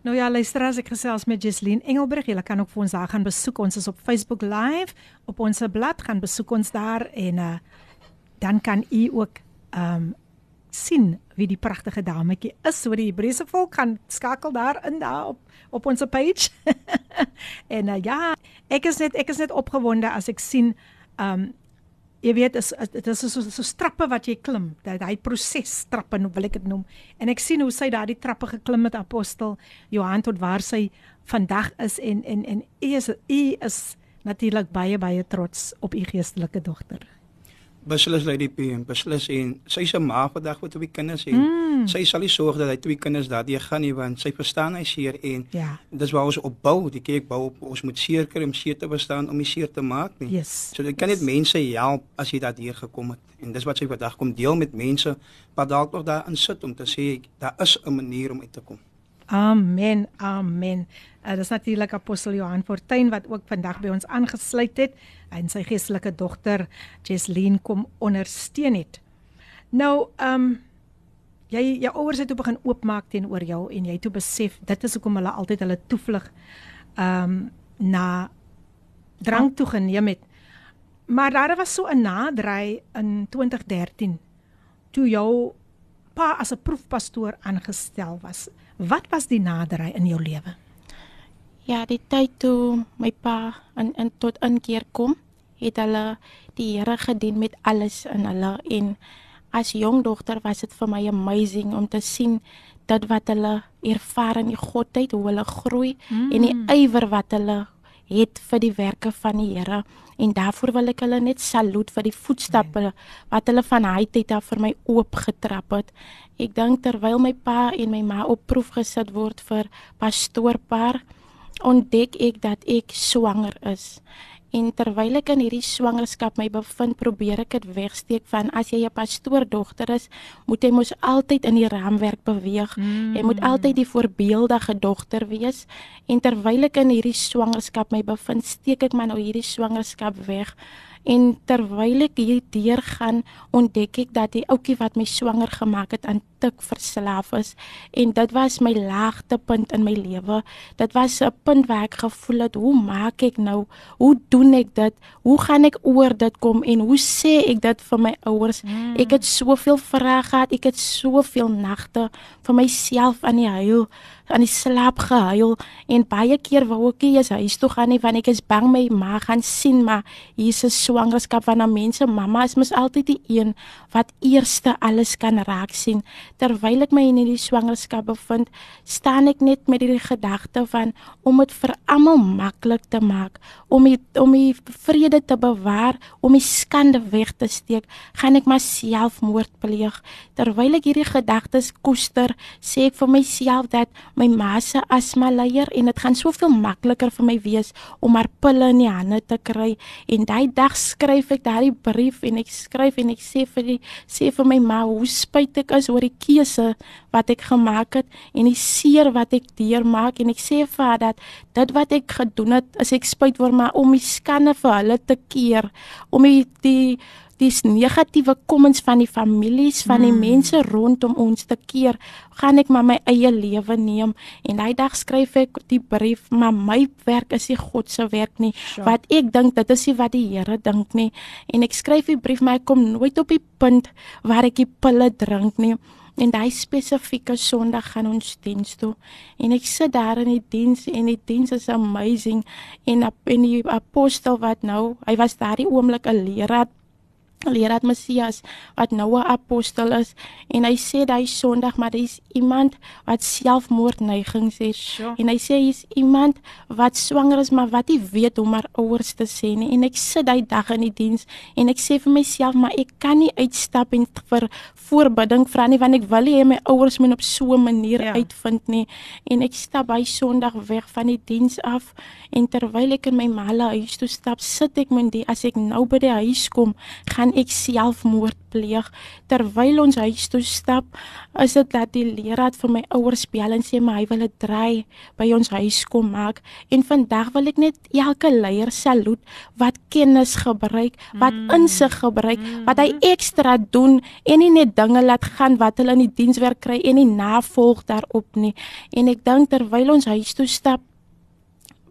Nou ja, luister as ek gesels met Jesleen Engelbrug, jy kan ook vir ons daar gaan besoek. Ons is op Facebook Live op ons blad gaan besoek ons daar en uh, dan kan u ook ehm um, sien wie die pragtige dametjie is. So die Hebreëse volk gaan skakel daar in daar op op ons page. en uh, ja, ek is net ek is net opgewonde as ek sien ehm um, jy weet is dit is so so trappe wat jy klim dat hy proses trappe nou wil ek dit noem en ek sien hoe sy daardie trappe geklim het apostel Johan tot waar sy vandag is en en en u is u is natuurlik baie baie trots op u geestelike dogter beslis Lady P en beslis en sy se ma vandag met twee kinders en mm. sy sal nie sorg dat hy twee kinders daardie gaan nie want sy verstaan hy seer en ja. dis waar ons opbou die kerk bou op ons moet kry om seer te verstaan om die seer te maak nie yes. so dit kan net yes. mense help as jy daardie gekom het en dis wat sy vandag kom deel met mense wat dalk nog daar in sit om te sê daar is 'n manier om uit te kom Amen. Amen. Uh, dis natuurlik apostel Johan Fortuin wat ook vandag by ons aangesluit het en sy geestelike dogter Jesleen kom ondersteun het. Nou, ehm um, jy jou ouers het toe begin oopmaak teenoor jou en jy het toe besef dit is hoekom hulle altyd hulle toevlug ehm um, na drank toe geneem het. Maar daar was so 'n naderry in 2013 toe jou pa as 'n proefpastoor aangestel was. Wat was die naderry in jou lewe? Ja, die tyd toe my pa in in tot inkeer kom, het hulle die Here gedien met alles in hulle en as jong dogter was dit vir my amazing om te sien dat wat hulle ervaar in die godheid, hoe hulle groei mm. en die ywer wat hulle het vir die werke van die Here en daarvoor wil ek hulle net saluut vir die voetstappe nee. wat hulle van hy tyd af vir my oopgetrap het. Ek dink terwyl my pa en my ma op proef gesit word vir pastoorpaar, ontdek ek dat ek swanger is. En terwyl ek in hierdie swangerskap my bevind, probeer ek dit wegsteek van as jy 'n pastoordogter is, moet jy mos altyd in die raamwerk beweeg. Mm. Jy moet altyd die voorbeeldige dogter wees. En terwyl ek in hierdie swangerskap my bevind, steek ek my nou hierdie swangerskap weg En terwyl ek hier deur gaan, ontdek ek dat die ouetjie wat my swanger gemaak het aan tik verslaaf is en dit was my laagtepunt in my lewe. Dit was 'n punt waar ek gevoel het, hoe maak ek nou? Hoe doen ek dit? Hoe gaan ek oor dit kom en hoe sê ek dit vir my ouers? Mm. Ek het soveel vrae gehad, ek het soveel nagte vir myself aan die huil aan die slaap gehuil en baie keer wou ek nie eens huis toe gaan nie want ek is bang my ma gaan sien maar Jesus swangerskap van 'n mens se mamma is mos altyd die een wat eerste alles kan raak sien. Terwyl ek my in hierdie swangerskap bevind staan ek net met hierdie gedagte van om dit vir almal maklik te maak om die, om die vrede te bewaar om die skande weg te steek gaan ek myself moord pleeg. Terwyl ek hierdie gedagtes koester sê ek vir myself dat my ma se asma leier en dit gaan soveel makliker vir my wees om haar pille in die hande te kry. En daai dag skryf ek daai brief en ek skryf en ek sê vir die sê vir my ma hoe spyt ek is oor die keuse wat ek gemaak het en die seer wat ek deurmaak. En ek sê vir haar dat dit wat ek gedoen het is ek spyt oor maar om die skande vir hulle te keer om die, die dis negatiewe kommens van die families van die hmm. mense rondom ons te keer gaan ek maar my eie lewe neem en daai dag skryf ek die brief maar my werk is nie God se werk nie sure. wat ek dink dit is nie wat die Here dink nie en ek skryf die brief maar ek kom nooit op die punt waar ek die pille drink nie En daai spesifieke Sondag gaan ons diens toe. En ek sit daar in die diens en die diens is amazing en in die apostel wat nou, hy was daardie oomblik 'n leraar Leraar Messias wat nou 'n apostel is en hy sê hy Sondag maar dis iemand wat selfmoordneigings het Sjoe. en hy sê hy's iemand wat swanger is maar wat nie weet hoe om haar ouers te sê nie en ek sit daai dag in die diens en ek sê vir myself maar ek kan nie uitstap en vir voorbidding vra nie want ek wil nie hê my ouers moet op so 'n manier Ja. ja. uitvind nie en ek stap by Sondag weg van die diens af en terwyl ek in my ma se huis toe stap sit ek met die as ek nou by die huis kom gaan ek selfmoord pleeg terwyl ons huis toe stap is dit dat die leraar vir my ouers bel en sê maar hy wil 'n draai by ons huis kom maak. En vandag wil ek net elke leier saluut wat kennis gebruik wat insig gebruik wat hy ekstra doen en nie net dinge laat gaan wat hulle in die dienswerk kry en nie navolg daarop nie. En ek dink terwyl ons huis toe stap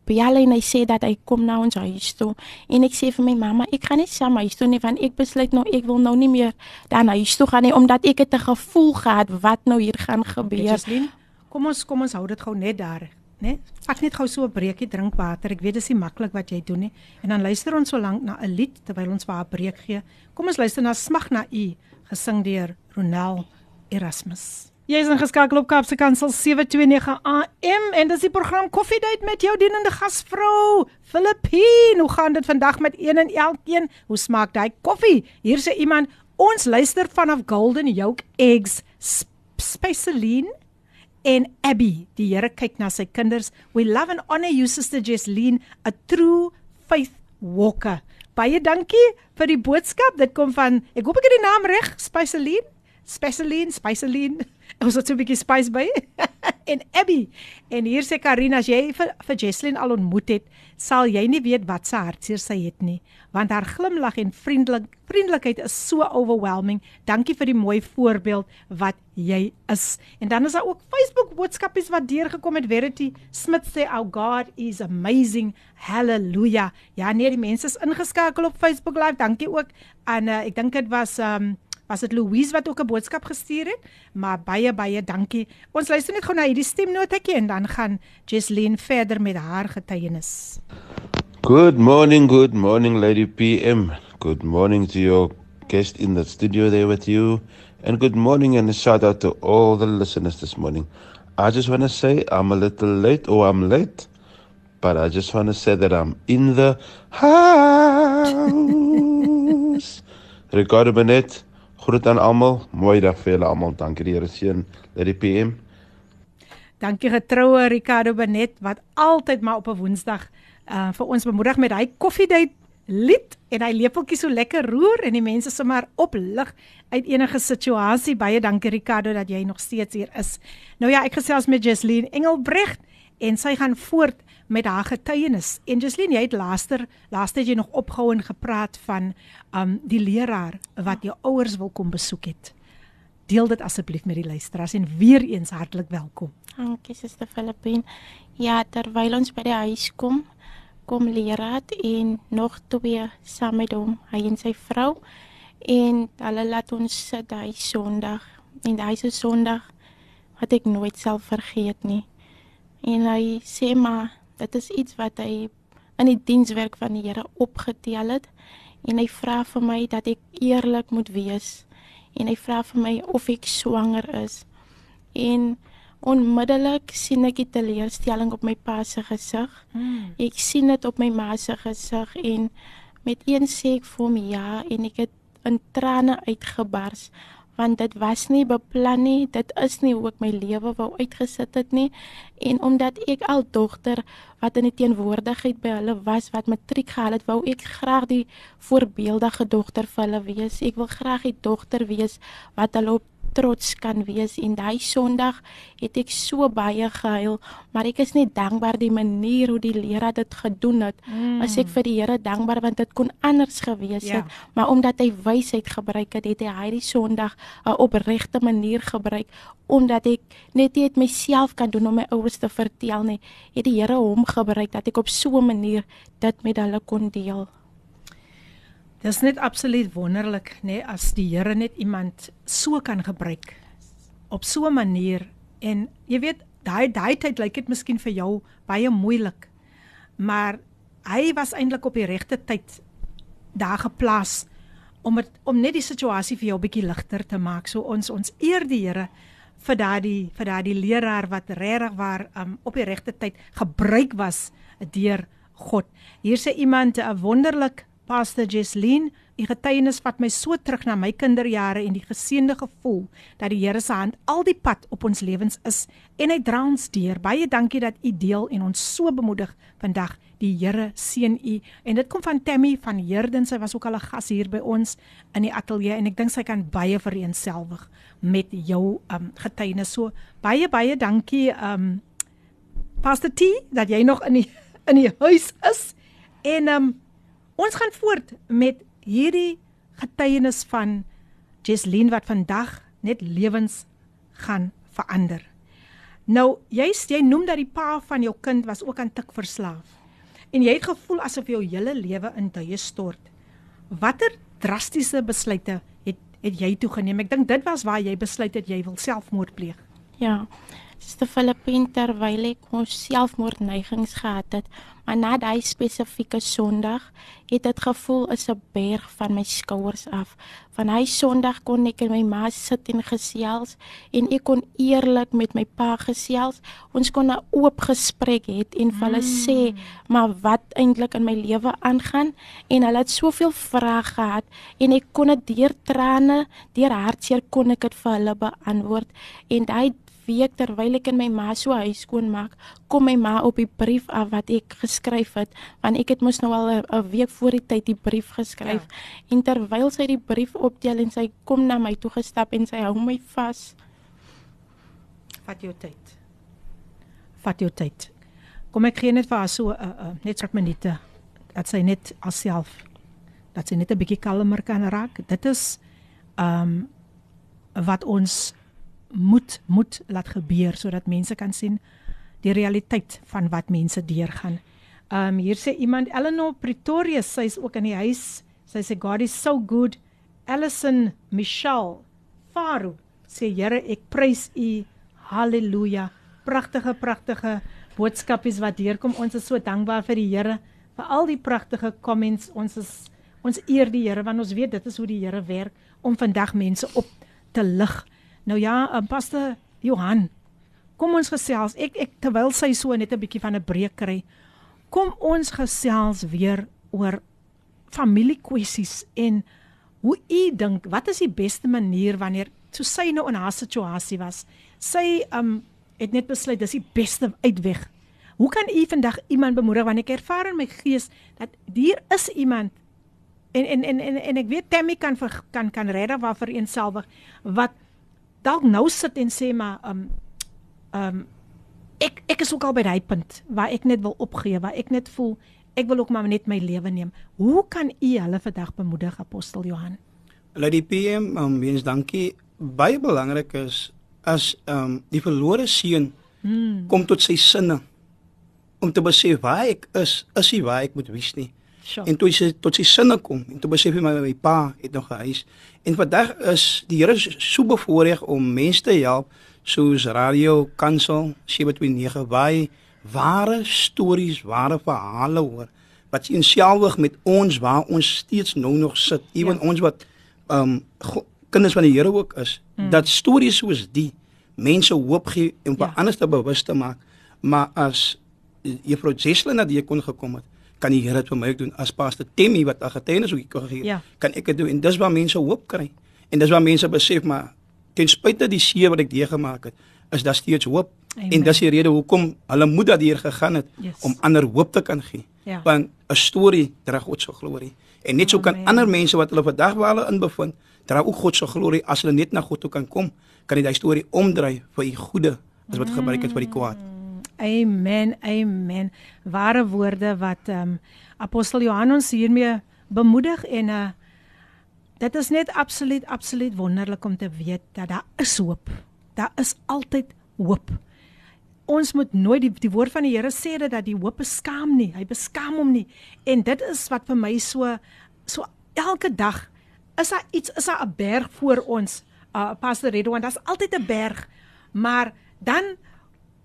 bel en hy sê dat hy kom na ons huis toe en ek sê vir my mamma ek gaan nie saam huis toe nie want ek besluit nou ek wil nou nie meer dan huis toe gaan nie omdat ek het 'n gevoel gehad wat nou hier gaan gebeur. Jeslyn, kom ons kom ons hou dit gou net daar, né? Vat net gou so 'n breekie, drink water. Ek weet dis nie maklik wat jy doen nie. En dan luister ons so lank na 'n lied terwyl ons vir haar breek gee. Kom ons luister na Smag na U, gesing deur Ronel Erasmus. Jy is ingeskakel op Kaapse Kansel 729 AM en dis die program Koffiedייט met jou dienende gasvrou Filippine. Hoe gaan dit vandag met een en elkeen? Hoe smaak daai koffie? Hier sê iemand, ons luister vanaf Golden Yolk Eggs Sp- Spaceline en Abby. Die Here kyk na sy kinders. We love and honor you sister Jesleen, a true faith walker. Baie dankie vir die boodskap. Dit kom van ek hoop ek het die naam reg, Spaceline. Spaceline, Spaceline. Ons het so 'n bietjie spice by. en Abby. En hier sê Karina, as jy vir, vir Jesslyn al ontmoet het, sal jy nie weet wat se hartseer sy het nie, want haar glimlag en vriendelik vriendelikheid is so overwhelming. Dankie vir die mooi voorbeeld wat jy is. En dan is daar ook Facebook boodskapies wat deurgekom het. Verity Smith sê our God is amazing. Hallelujah. Ja, nee, die mense is ingeskakel op Facebook Live. Dankie ook aan uh, ek dink dit was um was dit Louise wat ook 'n boodskap gestuur het, maar baie baie dankie. Ons luister net gou na hierdie stemnotetjie en dan gaan Jesleen verder met haar getuienis. Good morning, good morning, Lady PM. Good morning to your guest in the studio there with you. And good morning and a shout out to all the listeners this morning. I just want to say I'm a little late or I'm late, but I just want to say that I'm in the house. Ricardo Benet, groet aan almal. Mooi dag vir julle almal. Dankie die Here seën. Lady PM. Dankie getroue Ricardo Benet wat altyd maar op 'n Woensdag uh vir ons bemoedig met hy koffiedייט lied en hy lepeltjie so lekker roer en die mense sommer oplig uit enige situasie. Baie dankie Ricardo dat jy nog steeds hier is. Nou ja, ek gesels met Jesleen Engelbrecht en sy gaan voort met haar getuienis. En Jesleen, jy het laaster laaste jy nog opgehou en gepraat van um die leraar wat jou ouers wil kom besoek het. Deel dit asseblief met die luisteraars en weer eens hartlik welkom. Dankie Suster Filippine. Ja, terwyl ons by die huis kom, kom leraar en nog twee saam met hom, hy en sy vrou en hulle laat ons sit daai Sondag. En daai se Sondag wat ek nooit sal vergeet nie. En hy sê maar dit is iets wat hy in die dienswerk van die Here opgetel het en hy vra vir my dat ek eerlik moet wees en hy vra vir my of ek swanger is. En onmiddellik sien ek die teleurstelling op my pa se gesig. Hmm. Ek sien dit op my ma se gesig en met een sê ek vir hom ja en ek het in trane uitgebars want dit was nie beplan nie dit is nie hoe ek my lewe wou uitgesit het nie. En omdat ek al dogter wat in die teenwoordigheid by hulle was wat matriek gehaal het wou ek graag die voorbeeldige dogter vir hulle wees. Ek wil graag die dogter wees wat hulle op trots kan wees en daai Sondag het ek so baie gehuil maar ek is net dankbaar die manier hoe die leraar dit gedoen het mm. as ek vir die Here dankbaar want dit kon anders gewees Ja. het maar omdat hy wysheid gebruik het het hy hierdie Sondag 'n opregte manier gebruik omdat ek net nie dit myself kan doen om my ouers te vertel nie het die Here hom gebruik dat ek op so 'n manier dit met hulle kon deel Dis net absoluut wonderlik, nê, nee, as die Here net iemand so kan gebruik op so 'n manier en jy weet, daai daai tyd lyk dit miskien vir jou baie moeilik. Maar hy was eintlik op die regte tyd daar geplaas om het, om net die situasie vir jou 'n bietjie ligter te maak. So ons ons eer die Here vir daardie vir daardie leraar wat regtig waar um, op die regte tyd gebruik was deur God. Hier sê iemand 'n wonderlik Pastor Jesleen, u getuienis vat my so terug na my kinderjare en die geseënde gevoel dat die Here se hand al die pad op ons lewens is en hy dra ons deur. Baie dankie dat u deel en ons so bemoedig vandag. Die Here seën u. En dit kom van Tammy van Herden. Sy was ook al 'n gas hier by ons in die ateljee en ek dink sy kan baie vereenselwig met jou um getuienis. So baie baie dankie um Pastor T dat jy nog in die in die huis is. En um Ons gaan voort met hierdie getuienis van Jesleen wat vandag net lewens gaan verander. Nou, jy's jy noem dat die pa van jou kind was ook aan tik verslaaf. En jy het gevoel asof jou hele lewe in duie stort. Watter drastiese besluite het het jy toegeneem? Ek dink dit was waar jy besluit het jy wil selfmoord pleeg. Ja. Sister Filippin terwyl ek ons selfmoordneigings gehad het, maar na daai spesifieke Sondag het dit gevoel is 'n berg van my skouers af. Van hy Sondag kon ek in my ma sit en gesels en ek kon eerlik met my pa gesels. Ons kon 'n oop gesprek hê en vir hulle mm. sê maar wat eintlik in my lewe aangaan en hulle het soveel vrae gehad en ek kon dit deur trane, deur hartseer kon ek dit vir hulle beantwoord en daai week terwyl ek in my ma se huis skoon maak, kom my ma op die brief af wat ek geskryf het, want ek het mos nou al 'n week voor die tyd die brief geskryf. Ja. En terwyl sy die brief optel en sy kom na my toe gestap en sy hou my vas. Vat jou tyd. Vat jou tyd. Kom ek gee net vir haar so 'n uh, uh, net 'n minute dat sy net alself dat sy net 'n bietjie kalmer kan raak. Dit is ehm um, wat ons moet moet laat gebeur sodat mense kan sien die realiteit van wat mense deurgaan. Um, hier sê iemand Eleanor Pretoria, sy's ook in die huis. Sy sê God is so good. Allison Michelle Faru sê Here, ek prys U. Halleluja. Pragtige pragtige boodskapies wat deurkom. Ons is so dankbaar vir die Here vir al die pragtige comments. Ons is ons eer die Here want ons weet dit is hoe die Here werk om vandag mense op te lig. Nou ja, uh, Pastor Johan, kom ons gesels. Ek ek terwyl sy so net 'n bietjie van 'n breek kry. Kom ons gesels weer oor familiekwessies en hoe u dink wat is die beste manier wanneer so sy nou in haar situasie was. Sy um het net besluit dis die beste uitweg. Hoe kan u vandag iemand bemoedig wanneer ek ervaar in my gees dat hier is iemand en en en en, en ek weet Tammy kan vir, kan kan redder waar vir eenselfig wat dalk nou sit en sê maar um um ek ek is ook al by daai punt waar ek net wil opgee, waar ek net voel ek wil ook maar net my lewe neem. Hoe kan u hulle vandag bemoedig apostel Johan? Lady PM, um weens dankie. Baie belangrik is as um die verlore seun hmm. kom tot sy sinne om te besef waar ek is, is hy waar ek moet wees nie. Sure. En toe sy tot sy sinne kom en toe besef hy my my pa het nog 'n huis. En vandag is die Here so bevoorreg om mense te help soos Radio Kansel 729 by ware stories, ware verhale hoor wat in selfwig met ons waar ons steeds nou nog sit, ewen ja. ons wat um kinders van die Here ook is, mm. dat stories soos die mense hoop gee en ja. anders te bewus te maak. Maar as Juffrou Jesselyn na die kon gekom het, kan die Here dit vir my doen as pastor Temmy wat 'n getuienis ook kan gee. Ja. Kan ek dit doen en dis waar mense hoop kry. En dis waar mense besef maar ten spyte die seer wat ek deur gemaak het, is daar steeds hoop. Amen. En dis die rede hoekom hulle moed dat hier gegaan het yes. om ander hoop te kan gee. Ja. Want 'n storie dra God se glorie. En net so kan Amen. ander mense wat hulle vandag waar hulle in bevind, dra ook God se glorie as hulle net na God toe kan kom, kan hy daai storie omdry vir u goeie as wat gebruik het vir die kwaad. Mm. Amen. Amen. Ware woorde wat ehm um, apostel Johannes hiermee bemoedig en uh dit is net absoluut absoluut wonderlik om te weet dat daar is hoop. Daar is altyd hoop. Ons moet nooit die die woord van die Here sê dat die hoop beskaam nie. Hy beskaam hom nie. En dit is wat vir my so so elke dag is daar iets is daar 'n berg voor ons. Uh Pastor Redwan, daar's altyd 'n berg. Maar dan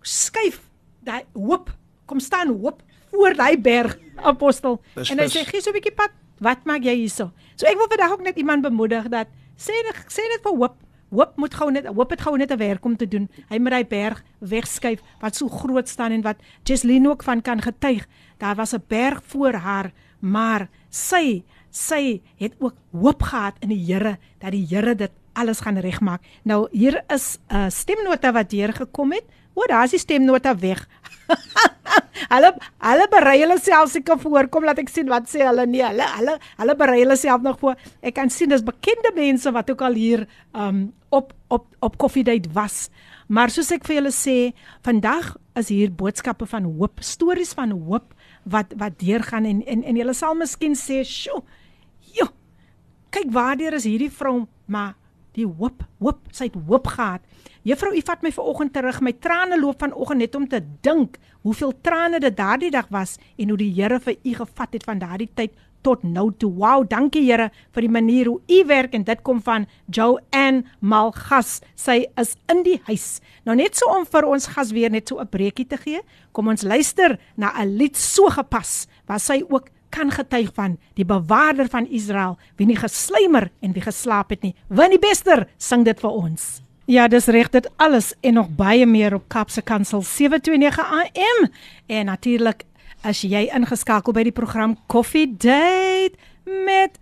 skuif daai hoop kom staan hoop voor daai berg apostel bes, en hy sê gee so 'n bietjie pad Wat maak jy hierso? So ek wil vandag ook net iemand bemoedig dat sê sê net vir hoop Hoop moet gou net hoop het gou net 'n werk om te doen. Hy moet hy berg wegskuif wat so groot staan en wat Jesline ook van kan getuig. Daar was 'n berg voor haar, maar sy sy het ook hoop gehad in die Here dat die Here dit alles gaan regmaak. Nou hier is 'n uh, stemnota wat deur gekom het. O, daar is die stemnota weg. hulle hulle berei hulle self seker voor. Kom laat ek sien wat sê hulle nie. Hulle hulle hulle berei hulle self nog voor. Ek kan sien dis bekende mense wat ook al hier um op op op koffiedייט was. Maar soos ek vir julle sê, vandag is hier boodskappe van hoop, stories van hoop wat wat deurgaan en en en julle sal miskien sê, "Sjoe, jo. Kyk waardeur is hierdie vrou, maar die hoop, hoop, sy het hoop gehad. Juffrou, u vat my vanoggend terug. My trane loop vanoggend net om te dink hoeveel trane dit daardie dag was en hoe die Here vir u gevat het van daardie tyd tot nou toe. Wow, dankie Here vir die manier hoe u werk en dit kom van Joanne Malgas. Sy is in die huis. Nou net so om vir ons gas weer net so 'n breekie te gee. Kom ons luister na 'n lied so gepas waar sy ook kan getuig van die bewaarder van Israel wie nie geslymer en wie geslaap het nie. Winnie Bester sing dit vir ons. Ja, dis reg dit alles en nog baie meer op Kapse Kansel 729 AM en natuurlik as jy ingeskakel by die program Coffee Date met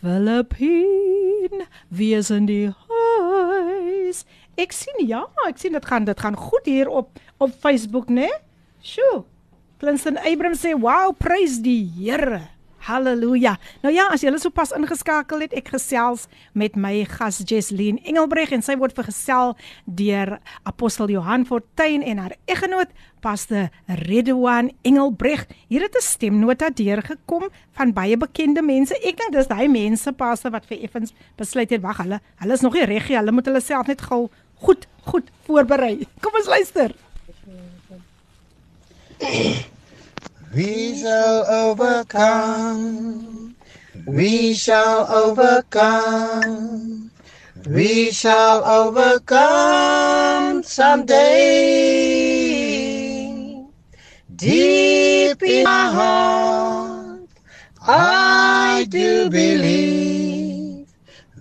Philippine. Wie is in die huis? Ek sien ja, ek sien dit gaan dit gaan goed hier op op Facebook, né? Sjoe. Clinton Abrams sê, "Wow, praise die Here." Halleluja. Nou ja, as jy hulle sopas ingeskakel het, ek gesels met my gas Jesleen Engelbreg en sy word vergesel deur apostel Johan Fortuin en haar eggenoot Pastor Redwan Engelbreg. Hier het 'n stemnota deurgekom van baie bekende mense. Ek dink dis daai mense pastor wat vir effens besluit het wag, hulle hulle is nog nie reg nie. Hulle moet hulle self net gou goed goed voorberei. Kom ons luister. We shall overcome. We shall overcome. We shall overcome someday. Deep in my heart, I do believe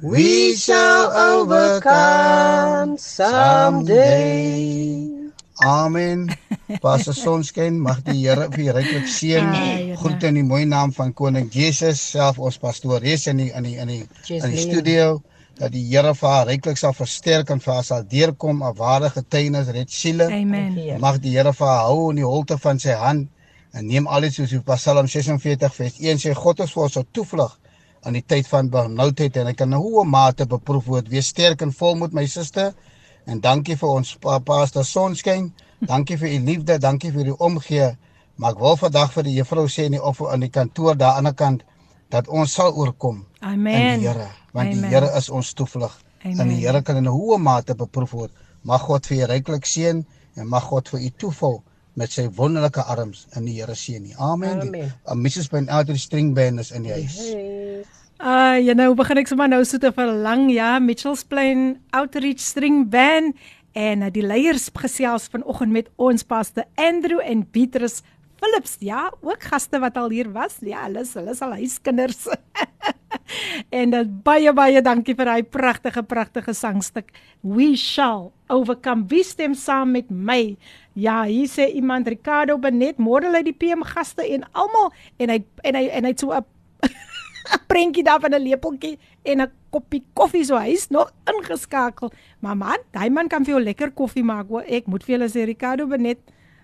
we shall overcome someday. Amen. Pastor Sonskyn, mag die Here vir u ryklik seën. Groete in die mooi naam van koning Jesus, self ons pastoores in die in die in die in die studio dat die Here vir haar ryklik sal versterk en vir haar sal deurkom 'n ware getuienis red siele. Amen. Mag die Here vir haar hou in die holte van sy hand en neem alles soos op Psalm 46 vers 1 sê God is vir ons 'n toevlug in die tyd van benoudheid en ek kan 'n hoë mate beproef word. Wees sterk en volmoed my suster. En dankie vir ons pa, pastor Sonskyn. Dankie vir u liefde, dankie vir u omgee. Maar ek wil vandag vir die juffrou sê in die of in die kantoor daar aan die kant dat ons sal oorkom. Amen. In die Here, want Amen. die Here is ons toevlug. En die Here kan in 'n hoë mate beproef word. Mag God vir u ryklik seën en mag God vir u toevou met sy wonderlike arms in die Here seën nie. Amen. Amen. Mrs. Ben Elder String Band is in die huis. Hey. Ah, uh, ja nou begin ek sommer nou so te verlang ja, Mitchells Plain Outreach String Band en uh, die leiers gesels vanoggend met ons paste Andrew en Beatrice Philips. Ja, ook gaste wat al hier was. Ja, hulle is hulle is al huiskinders. en uh, baie baie dankie vir daai pragtige pragtige sangstuk. We shall overcome. Wie stem saam met my? Ja, hier sê iemand Ricardo Benet, môre lê die PM gaste en almal en hy en hy en hy het so 'n prentjie daar van 'n lepeltjie en 'n koppie koffie so hy's nog ingeskakel. Maar man, daai man kan vir jou lekker koffie maak. Hoor. Ek moet vir julle sê Ricardo Benet,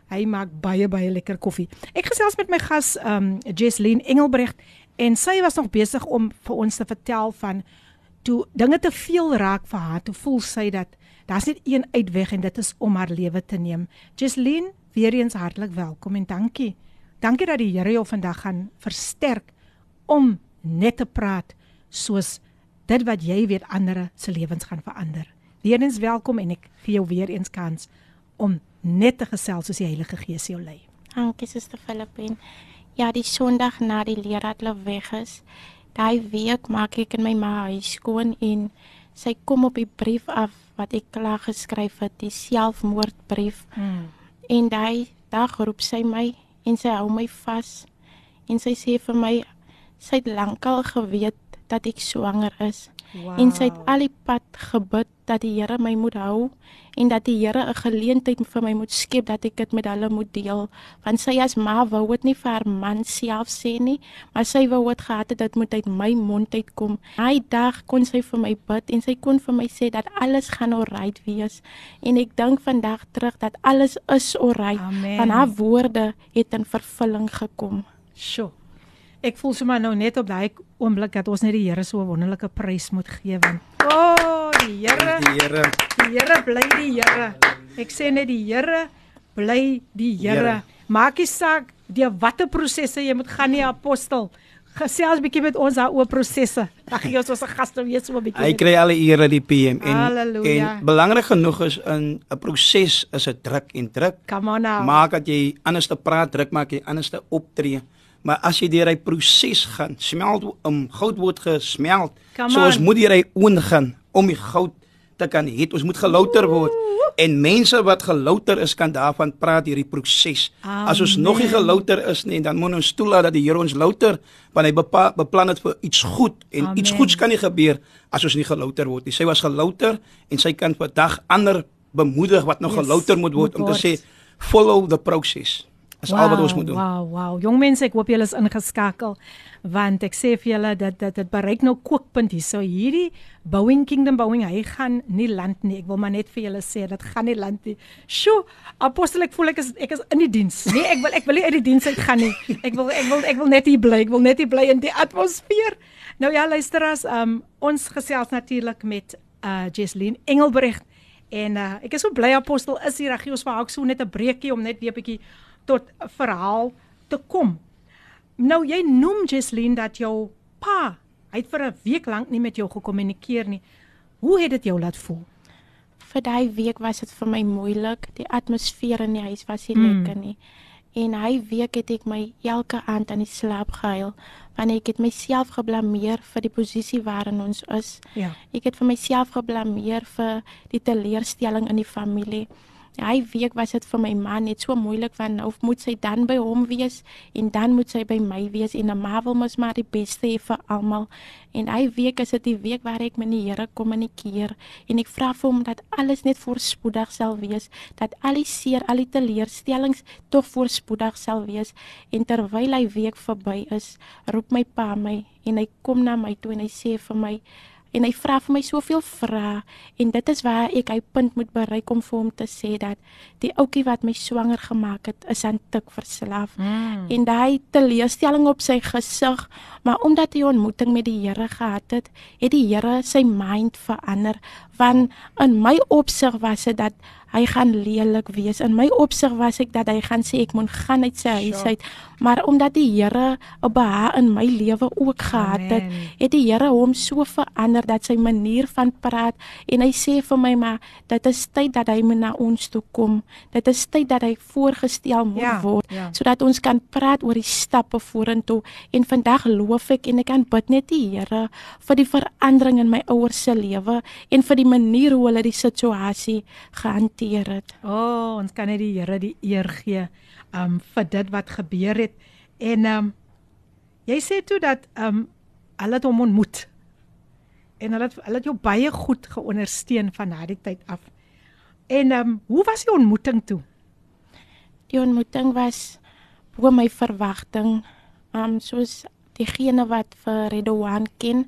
hy maak baie baie lekker koffie. Ek gesels met my gas um Jesleen Engelbrecht en sy was nog besig om vir ons te vertel van toe dinge te veel raak vir haar, toe voel sy dat daar's net een uitweg en dit is om haar lewe te neem. Jesleen, weer eens hartlik welkom en dankie. Dankie dat die Here jou vandag gaan versterk om net te praat soos dit wat jy weet ander se lewens gaan verander. Weerens welkom en ek vir jou weer eens kans om net te gesels soos die Heilige Gees jou lei. Dankie Suster Filippin. Ja, die Sondag na die leraar hulle weg is, daai week maak ek in my ma huis skoon en sy kom op die brief af wat ek klaar geskryf het, die selfmoordbrief. Hmm. En daai dag roep sy my en sy hou my vas en sy sê vir my Sy het lankal geweet dat ek swanger is. Wow. En sy het al die pad gebid dat die Here my moet hou en dat die Here 'n geleentheid vir my moet skep dat ek dit met hulle moet deel. Want sy as ma wou dit nie vir haar man self sê nie, maar sy wou dit gehad het dit moet uit my mond uitkom. Daai dag kon sy vir my bid en sy kon vir my sê dat alles gaan oukei wees. En ek dink vandag terug dat alles is oukei. Want haar woorde het in vervulling gekom. Sjoe. Ek voel sommer nou net op daai oomblik dat ons net die Here so 'n wonderlike prys moet gee want o, oh, die Here, Die Here. die Here bly die Here. Ek sê net die Here bly die Here. Maak nie saak deur watter prosesse jy moet gaan nie, apostel. Gesels bietjie met ons daaroor prosesse. Dan gee ons ons gaste weer so 'n bietjie. Hy kry alle eer uit die PM en Halleluja. en belangrik genoeg is in 'n proses is 'n druk en druk Come on now. maak dat jy anders te praat, druk maak jy anders te optree. Maar as jy deur hy proses gaan, smelt om goud word gesmeld. Come So ons on. moet deur hy oond gaan om die goud te kan hê. Ons moet gelouter word. En mense wat gelouter is kan daarvan praat hierdie proses. As ons nog nie Amen. gelouter is nie, dan moet ons toelaat dat die Here ons louter, want hy bepa, beplan dit vir iets goed en Amen. iets goeds kan nie gebeur as ons nie gelouter word nie. Sy was gelouter en sy kan vandag ander bemoedig wat nog Yes, gelouter moet word om te sê follow the process. Dis al wat ons moet doen. Wow, wow. Jong mense, ek hoop julle is ingeskakel want ek sê vir julle dat dit dit bereik nou kookpunt hier. So hierdie Bowing Kingdom Bowing, hy gaan nie land nie. Ek wil maar net vir julle sê dit gaan nie land nie. Sjoe, apostel ek voel ek is ek is in die diens. Nee, ek wil ek wil nie uit die diens uit gaan nie. Ek wil ek wil ek wil net hier bly. Ek wil net hier bly in die atmosfeer. Nou ja, luisteras, um ons gesels natuurlik met uh Jesleen Engelbrecht En uh, ek is so bly apostel is hier. Ek gee ons vir haar so net 'n breekie om net weer 'n bietjie tot 'n verhaal te kom. Nou jy noem Jesleen dat jou pa, hy het vir 'n week lank nie met jou gekommunikeer nie. Hoe het dit jou laat voel? vir daai week was dit vir my moeilik. Die atmosfeer in die huis was nie Mm. lekker nie. En hy week het ek my elke aand aan die slaap gehuil want ek het myself geblameer vir die posisie waarin ons is. Ja. Ek het vir myself geblameer vir die teleurstelling in die familie. Hy week was dit vir my man net so moeilik want nou moet sy dan by hom wees en dan moet sy by my wees en 'n ma wil mos maar die beste hê vir almal. En hy week is dit die week waar ek met die Here kommunikeer en ek vra vir hom dat alles net voorspoedig sal wees, dat al die seer, al die teleurstellings tog voorspoedig sal wees. En terwyl hy week verby is, roep my pa my en hy kom na my toe en hy sê vir my en hy vra vir my soveel vrae en dit is waar ek hy punt moet bereik om vir hom te sê dat die ouetjie wat my swanger gemaak het is aan tik verslaaf Mm. en daai teleurstelling op sy gesig maar omdat hy 'n ontmoeting met die Here gehad het het die Here sy mind verander want in my opsig was dit dat hy gaan lelik wees. In my opsig was ek dat hy gaan sê ek moet gaan uit sy huis uit. Maar omdat die Here 'n behaag in my lewe ook gehad het het die Here hom so verander dat sy manier van praat en hy sê vir my maar dit is tyd dat hy moet na ons toe kom. Dit is tyd dat hy voorgestel moet Ja, word ja. sodat ons kan praat oor die stappe vorentoe. En vandag loof ek en ek kan bid net die Here vir die verandering in my ouers se lewe en vir die manier hoe hulle die situasie gehanteer het. O, oh, ons kan net die Here die eer gee um vir dit wat gebeur het. En um jy sê toe dat um hulle hom ontmoet. En hulle het, hulle het jou baie goed geondersteun van daardie tyd af. En um hoe was die ontmoeting toe? Die ontmoeting was bo my verwagting. Um soos diegene wat vir Redouan ken,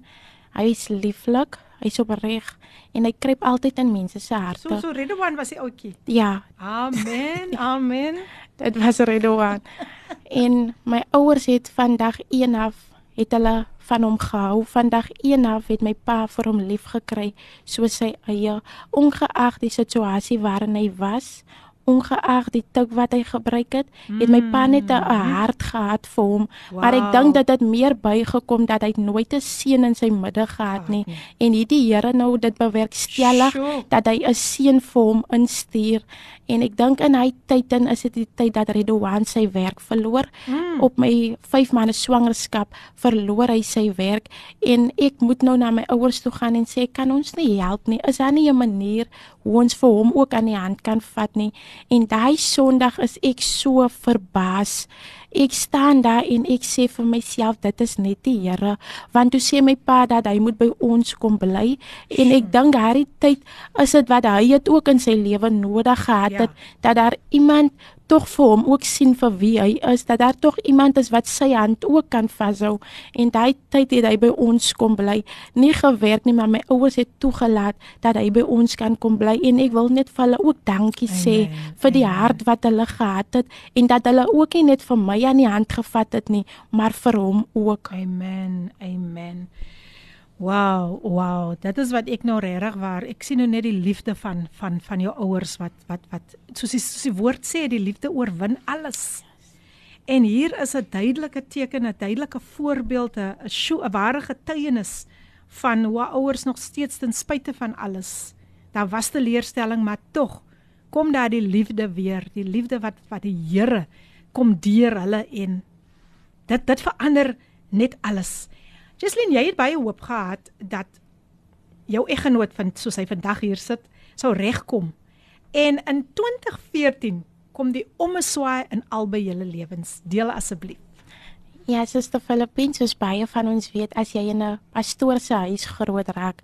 hy is lieflik, hy's opreg en hy kruip altyd in mense se So harte. so Redouan was die ouetjie. Ja, Amen. Amen. dit was Redouan. en my ouers het vandag een af het hulle van hom gehou. Vandag een af het my pa vir hom lief gekry soos sy eie, ongeag die situasie waarin hy was, ongeag die tik wat hy gebruik het, het my pa net 'n hart gehad vir hom. Maar ek Wow. dink dat dit meer bygekom dat hy nooit 'n seun in sy midde gehad nie en hierdie Here nou dit bewerkstellig Sjoe. dat hy 'n seun vir hom instuur en ek dink in hy tyd dan is dit die tyd dat Redouan sy werk verloor mm. op my 5 maande swangerskap verloor hy sy werk en ek moet nou na my ouers toe gaan en sê kan ons nie help nie is daar nie 'n manier hoe ons vir hom ook aan die hand kan vat nie en daai Sondag is ek so verbaas ek staan daar en ek sê vir myself dit is net die Here want toe sê my pa dat hy moet by ons kom bly en ek dink daardie tyd is dit wat hy het ook in sy lewe nodig gehad het ja. dat daar iemand tog vir hom ook sien vir wie hy is dat daar tog iemand is wat sy hand ook kan vashou. En daai tyd het hy by ons kom bly. Nie gewerk nie maar my ouers het toegelaat dat hy by ons kan kom bly. En ek wil net vir hulle ook dankie Amen. sê vir die hart wat hulle gehad het en dat hulle ook nie net vir my aan die hand gevat het nie maar vir hom ook. Amen amen Wow, wow, dit is wat ek nou regtig waar. Ek sien nou net die liefde van van van jou ouers wat wat wat soos die, soos die woord sê, die liefde oorwin alles. En hier is 'n duidelike teken, 'n duidelike voorbeeld, 'n 'n ware getuienis van hoe ouers nog steeds ten spyte van alles. Daar was teleurstelling, maar tog kom daar die liefde weer, die liefde wat wat die Here kom deur hulle en dit dit verander net alles. Jesslyn, jy het baie hoop gehad dat jou eggenoot van soos hy vandag hier sit, sou regkom. En in 2014 kom die ommeswaai in albei julle lewens. Deel asseblief. Ja, suster Filippine, soos baie van ons weet, as jy in 'n pastoor se huis groot raak,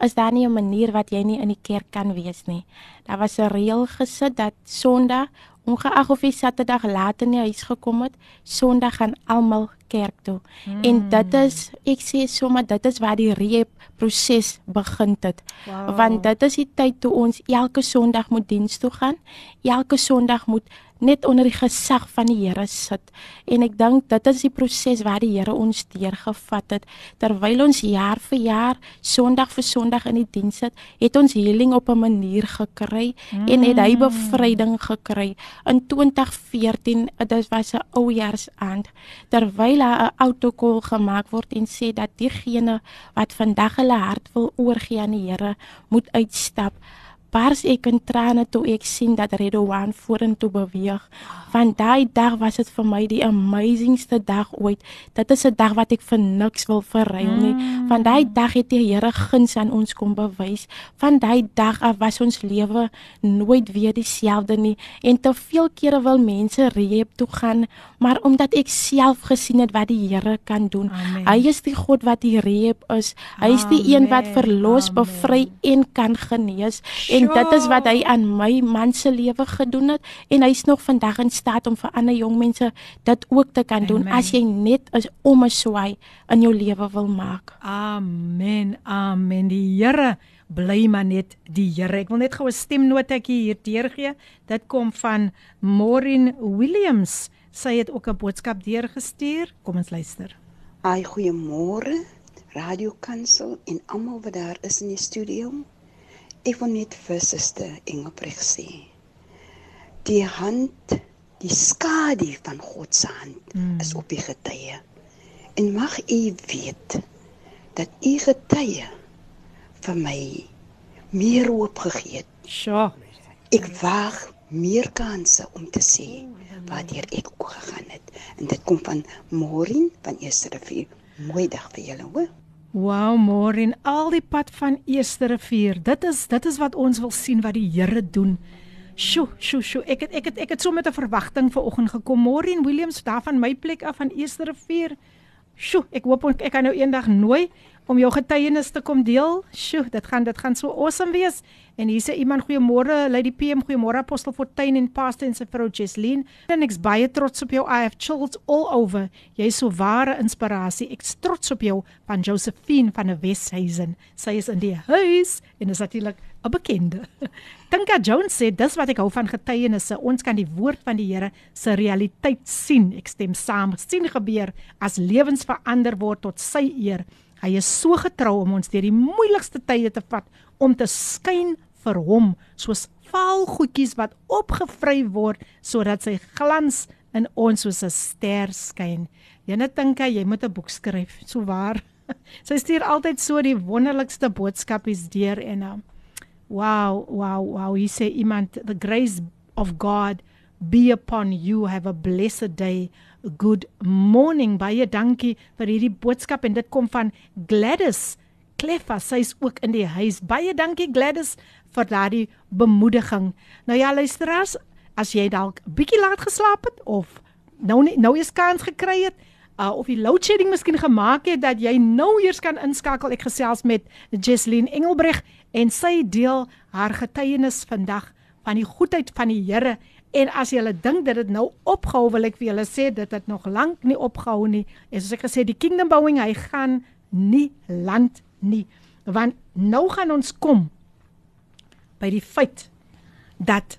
is daar nie 'n manier wat jy nie in die kerk kan wees nie. Daar was 'n reël gesit dat Sondag, ongeag of jy Saterdag laat in die huis gekom het, Sondag gaan almal kerk toe. Hmm. En dit is ek sê sommer dit is waar die reep proses begin het. Wow. Want dit is die tyd toe ons elke Sondag moet diens toe gaan. Elke Sondag moet net onder die gesag van die Here sit. En ek dink dit is die proses waar die Here ons deurgevat het terwyl ons jaar vir jaar Sondag vir Sondag in die diens sit, het ons healing op 'n manier gekry mm. en het hy bevryding gekry. In 2014, dit was 'n oujaarsaand, terwyl 'n autokol gemaak word en sê dat diegene wat vandag hulle hart wil oorgee aan die Here, moet uitstap bars ek in trane toe ek sien dat Redouan vorentoe beweeg. Van daai dag was dit vir my die amazingste dag ooit. Dit is 'n dag wat ek vir niks wil verruil nie. Van daai dag het die Here guns aan ons kom bewys. Van daai dag af was ons lewe nooit weer dieselfde nie. En te veel kere wil mense reep toe gaan, maar omdat ek self gesien het wat die Here kan doen. Amen. Hy is die God wat die reep is. Hy is die Amen. een wat verlos, Amen. bevry en kan genees. En en dit is wat hy aan my man se lewe gedoen het en hy's nog vandag in staat om vir ander jong mense dit ook te kan doen Amen. as jy net is om 'n swaai in jou lewe wil maak. Amen. Amen. Die Here bly maar net die Here. Ek wil net gou 'n stemnotetjie hier deurgee. Dit kom van Maureen Williams. Sy het ook 'n boodskap deurgestuur. Kom ons luister. Ai, goeiemôre. Radio Kansel en almal wat daar is in die studio. Ek wil net vir suster Engelbreg sê. Die hand, die skadu van God se hand mm. is op die getye. En mag u weet dat u getye vir my meer hoop gegee het. Sjoe. Ek wag meer kansse om te sê wat hier ek ook gegaan het. En dit kom van Morin van Eerste Rivier. Mooi dag vir julle, hoor. Wow, Morin, al die pad van Eerste Rivier. Dit is dit is wat ons wil sien wat die Here doen. Sjoe, sjoe, sjoe. Ek het ek het ek het so met 'n verwagting vanoggend gekom. Morin Williams daar van my plek af van Eerste Rivier. Sjoe, ek hoop ek kan nou eendag nooi om jou getuienis te kom deel. Sjoe, dit gaan dit gaan so awesome wees. En hier sê iemand goeiemôre, Lady PM, goeiemôre Apostel Fortuin en Pastor en sy vrou Jesleen. En ek's baie trots op jou. I have chills all over. Jy's so ware inspirasie. Ek's trots op jou van Josephine van die Westhuizen. Sy is in die huis en is natuurlik 'n bekende. Dinka Jones sê dis wat ek hou van getuienisse. Ons kan die woord van die Here se realiteit sien. Ek stem saam. sien gebeur as lewens verander word tot sy eer. Hy is so getrou om ons deur die moeilikste tye te vat om te skyn vir hom soos vaal goedjies wat opgevry word sodat sy glans in ons soos 'n ster skyn. Jy net dink jy moet 'n boek skryf, so waar. Sy stuur altyd so die wonderlikste boodskapies deur en uh, wow, wow, wow, hy sê iemand the grace of God be upon you have a blessed day good morning baie dankie vir hierdie boodskap en dit kom van Gladys Kleffa, sy's ook in die huis. Baie dankie Gladys vir daardie bemoediging. Nou ja, luisteraars, as jy dalk bietjie laat geslaap het of nou nie, nou eens kans gekry het uh, of die load shedding miskien gemaak het dat jy nou eers kan inskakel. Ek gesels met Jesslyn Engelbreg en sy deel haar getuienis vandag van die goedheid van die Here. En as jy dink dat dit nou opgehou, wil ek vir julle sê dit het nog lank nie opgehou nie. En soos ek gesê, die kingdom bouing, hy gaan nie land nie. Want nou gaan ons kom by die feit dat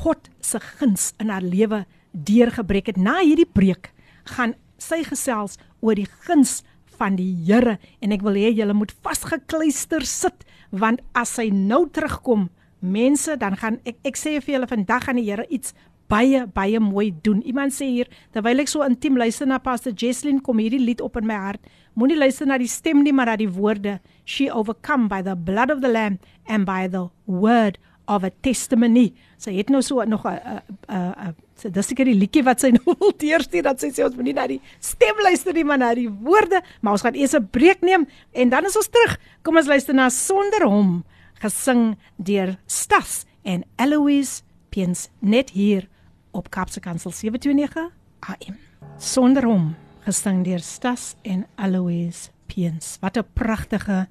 God se guns in haar lewe deurgebreek het. Na hierdie preek gaan sy gesels oor die guns van die Here en ek wil hê julle moet vasgekluister sit want as hy nou terugkom mense dan gaan ek ek sê vir julle vandag gaan die Here iets baie baie mooi doen. Iemand sê hier terwyl ek so intiem luister na Pastor Jesslyn kom hierdie lied op in my hart. Moenie luister na die stem nie maar na die woorde. She overcome by the blood of the lamb and by the word of a testimony. Sy het nou so nog 'n 'n 'n So dis seker die liedjie wat sy nou wil deurstuur dat sy sê ons moenie na die stem luister nie, maar na die woorde, maar ons gaan eers 'n breek neem en dan is ons terug. Kom ons luister na Sonder hom gesing deur Stas en Eloise Piens net hier op Kapse Kansel 729 AM. Sonder hom gesing deur Stas en Eloise Piens. Wat 'n pragtige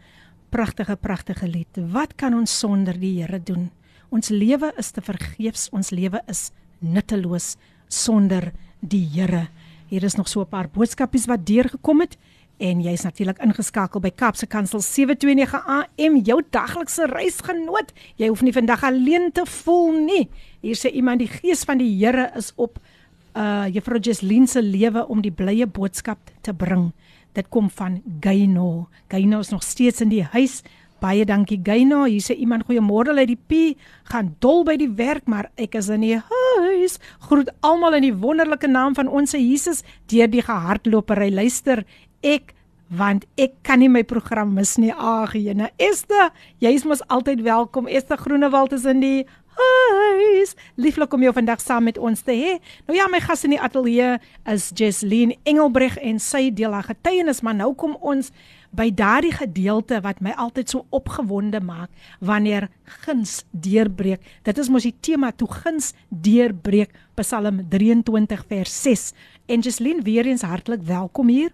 pragtige pragtige lied. Wat kan ons sonder die Here doen? Ons lewe is te vergeefs, ons lewe is nutteloos sonder die Here. Hier is nog so 'n paar boodskapies wat deurgekom het en jy's natuurlik ingeskakel by Kapse Kansel 729 AM jou daglikse reisgenoot. Jy hoef nie vandag alleen te voel nie. Hier sê iemand die gees van die Here is op uh Juffrou Jesline se lewe om die blye boodskap te bring. Dit kom van Gaino. Gaino is nog steeds in die huis. Baie dankie Gaino. Hier sê iemand goeiemôre uit die P. Gaan dol by die werk, maar ek is in die huis. Groet almal in die wonderlike naam van ons Jesus deur die gehardlopery. Luister, ek want ek kan nie my program mis nie. Ag, Jena. Esther, jy is mos altyd welkom. Esther Groenewald is in die huis. Lieflik om jou vandag saam met ons te hê. Nou ja, my gas in die ateljee is Jesline Engelbreg en sy deel haar getuienis, maar nou kom ons by daardie gedeelte wat my altyd so opgewonde maak wanneer guns deurbreek. Dit is mos die tema toe guns deurbreek Psalm 23 vers 6. En Jesline weer eens hartlik welkom hier.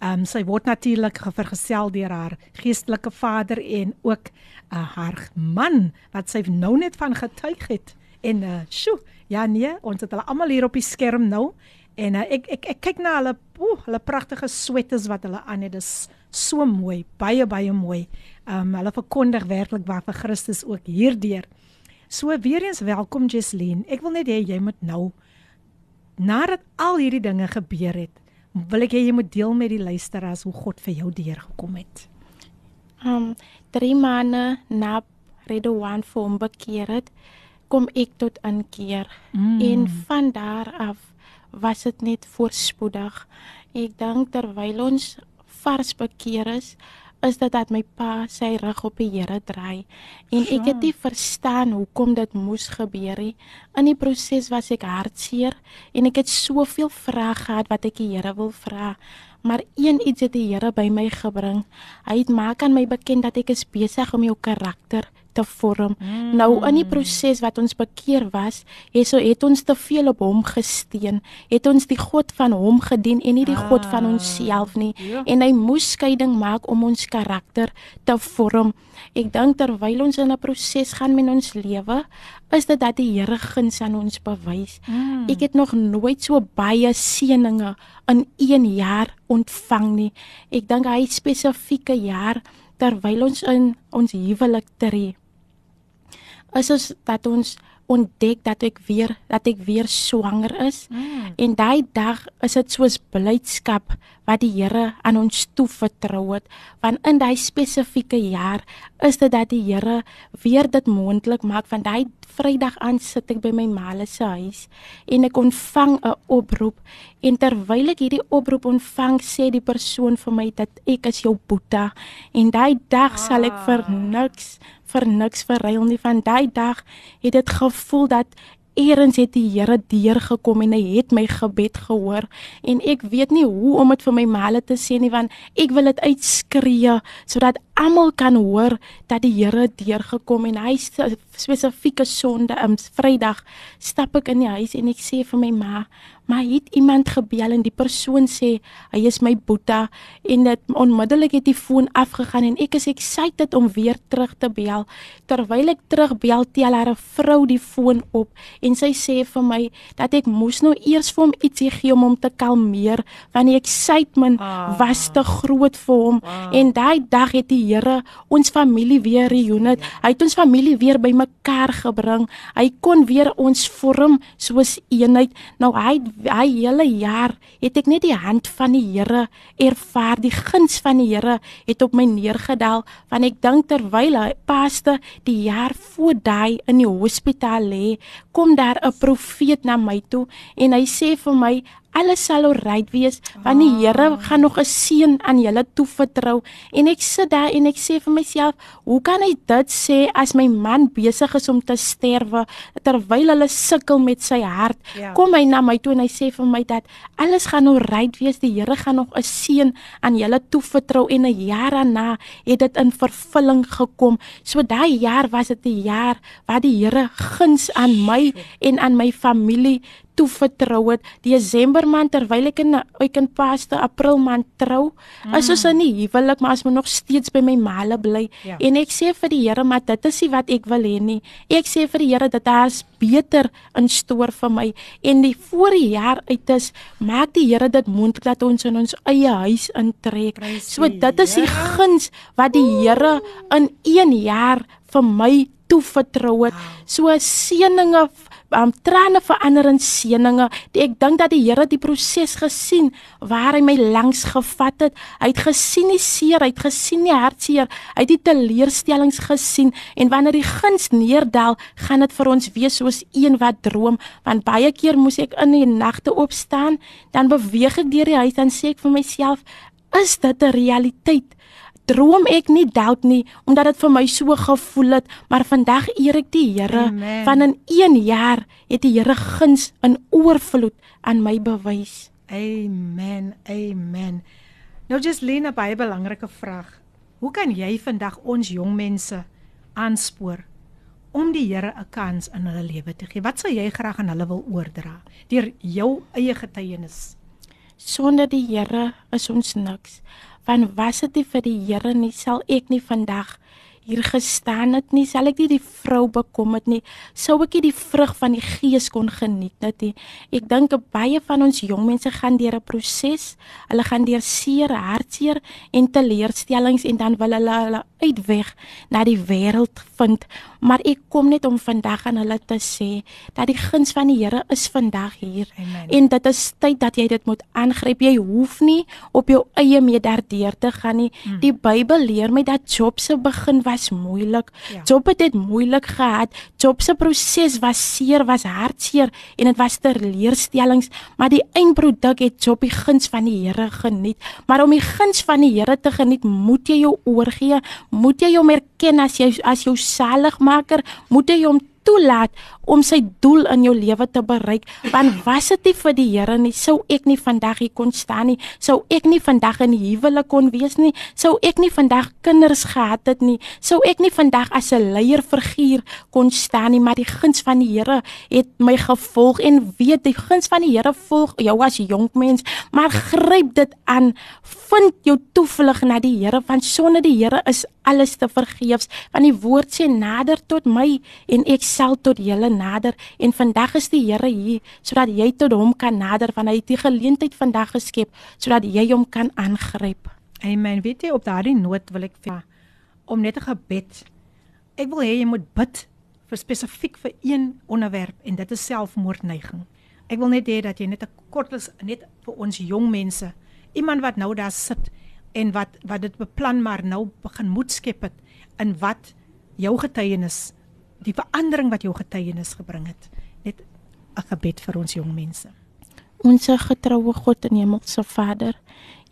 Ehm um, sy word natuurlik vergesel deur haar geestelike vader en ook uh, haar man wat sy nou net van getuig het. En uh sjoe, ja nee, ons het hulle almal hier op die skerm nou en uh, ek, ek ek kyk na hulle, o, hulle pragtige sweaters wat hulle aan het. Dis so mooi, baie baie mooi. Ehm um, hulle verkondig werklik waar vir Christus ook hierdeur. So weer eens welkom Jesline. Ek wil net hê jy moet nou nadat al hierdie dinge gebeur het, wil ek hê jy moet deel met die luisteraars hoe God vir jou deurgekom het. Ehm um, 3 maande na Redouan vir hom bekeer het, kom ek tot inkeer mm. en van daar af was dit net voorspoedig. Ek dink terwyl ons vars bekeer is, is dit dat my pa sy rug op die Here draai en ek het nie verstaan hoekom dit moes gebeur nie. In die proses was ek hartseer en ek het soveel vrae gehad wat ek die Here wil vra. Maar een iets het die Here by my gebring. Hy het maak aan my bekend dat ek is besig om jou karakter te vorm. Mm. Nou in die proses wat ons bekeer was, het so het ons te veel op hom gesteun. Het ons die God van hom gedien en nie die ah. God van onsself nie. Ja. En hy moes skeiding maak om ons karakter te vorm. Ek dink terwyl ons in 'n proses gaan met ons lewe, is dit dat die Here guns aan ons bewys. Mm. Ek het nog nooit so baie seëninge in 1 jaar ontvang nie. Ek dink hy spesifieke jaar terwyl ons in ons huwelik tree is ons dat ons ontdek dat ek weer dat ek weer swanger is. Mm. En daai dag is dit soos blydskap wat die Here aan ons toevertrou het, want in daai spesifieke jaar is dit dat die Here weer dit moontlik maak van daai Vrydag aan sit ek by my maale se huis en ek ontvang 'n oproep en terwyl ek hierdie oproep ontvang sê die persoon vir my dat ek is jou boeta en daai dag ah. sal ek vir niks vir niks verruil nie. Van daai dag het dit gevoel dat eerens het die Here deurgekom en hy het my gebed gehoor en ek weet nie hoe om dit vir my maale te sê nie want ek wil dit uitskree sodat almal kan hoor dat die Here deurgekom en hy spesifieke sonde am Vrydag stap ek in die huis en ek sê vir my ma maar het iemand gebel en die persoon sê hy is my boeta en dit onmiddellik het die foon afgegaan en ek is excited om weer terug te bel. Terwyl ek terugbel tel haar vrou die foon op en sy sê vir my dat ek moes nou eers vir hom ietsie gee om hom te kalmeer want die excitement ah. was te groot vir hom. Ah. en daai dag het die Here ons familie weer reunit hy het ons familie weer bymekaar gebring. Hy kon weer ons vorm soos eenheid. Nou hy hy hele jaar het ek net die hand van die Here ervaar die guns van die Here het op my neergedaal want ek dink terwyl hy paaste die jaar voor daai in die hospitaal lê kom daar 'n profeet na my toe en hy sê vir my alles sal oukei wees want die Here gaan nog 'n seën aan julle toevertrou. En ek sit daar en ek sê vir myself hoe kan hy dit sê as my man besig is om te sterwe terwyl hulle sukkel met sy hart? Ja. kom hy na my toe en hy sê vir my dat alles gaan oukei wees die Here gaan nog 'n seën aan julle toevertrou en 'n jaar daarna het dit in vervulling gekom. So daai jaar was dit 'n jaar wat die Here guns aan my en aan my familie toevertrou het. Desember maand terwyl ek in ek in Paste April maand trou mm. is ons in die huwelik maar as my nog steeds by my maale bly. Ja. en ek sê vir die Here maar dit is nie wat ek wil hê nie. Ek sê vir die Here dat daar's beter in stoor vir my. En die voor die jaar uit is maak die Here dit moontlik dat ons in ons eie huis intrek. So dit is die guns wat die Here in 1 jaar vir my toevertrou het. So seëninge um, trane verander in seëninge. Ek dink dat die Here die proses gesien waar hy my langs gevat het. Hy het gesien die seer, hy het gesien die hartseer, hy het die teleurstellings gesien en wanneer die guns neerdal, gaan dit vir ons wees soos een wat droom, want baie keer moes ek in die nagte opstaan, dan beweeg ek deur die huis en sê ek vir myself, is dit 'n realiteit? Droom ek nie doubt nie omdat dit vir my so gevoel het maar vandag eer ek die Here. Van in 1 jaar het die Here guns in oorvloed aan my bewys. Amen amen. Nou just Lena baie belangrike vraag. Hoe kan jy vandag ons jong mense aanspoor om die Here 'n kans in hulle lewe te gee? Wat sou jy graag aan hulle wil oordra deur jou eie getuienis? Sonder die Here is ons niks want was dit nie vir die Here nie? Sal ek nie vandag hier gestaan het nie? Sal ek nie die vrou bekom het nie? Sou ek nie die vrug van die gees kon geniet het nie? Ek dink baie van ons jong mense gaan deur 'n proses. Hulle gaan deur seer hartseer en teleurstellings en dan wil hulle hulle uitweg na die wêreld vind. Maar ek kom net om vandag aan hulle te sê dat die guns van die Here is vandag hier. Amen. en dit is tyd dat jy dit moet aangryp. Jy hoef nie op jou eie mee daardeur te gaan nie. Hmm. die Bybel leer my dat Job se begin was moeilik. Ja. Job het dit moeilik gehad. Job se proses was seer was hartseer en dit was teleurstellings. Maar die eindproduk het Job die guns van die Here geniet. Maar om die guns van die Here te geniet moet jy jou oorgee moet jy hom erken as jy as jou saligmaker? Moet jy hom toelaat om sy doel in jou lewe te bereik. Want was dit nie vir die Here nie, sou ek nie vandag hier kon staan nie. Sou ek nie vandag in die huwelik kon wees nie. Sou ek nie vandag kinders gehad het nie. Sou ek nie vandag as 'n leierfiguur kon staan nie, maar die guns van die Here het my gevolg en weet die guns van die Here volg jou as jonk mens, maar gryp dit aan. Vind jou toevlug na die Here, want sonder die Here is alles te vergeefs. Want die woord sê nader tot my en ek sal tot julle nader en vandag is die Here hier sodat jy tot hom kan nader want hy het die geleentheid vandag geskep sodat jy hom kan aangryp. Amen. Weet jy op daardie noot wil ek vir om net 'n gebed. Ek wil hê jy moet bid vir spesifiek vir een onderwerp en dit is selfmoordneiging. Ek wil net hê dat jy net 'n kortlis net vir ons jong mense, iemand wat nou daar sit en wat wat dit beplan maar nou begin moed skep het in wat jou getuienis die verandering wat jou getuienis gebring het. Net 'n gebed vir ons jong mense. Onse getroue God en Hemelse Vader,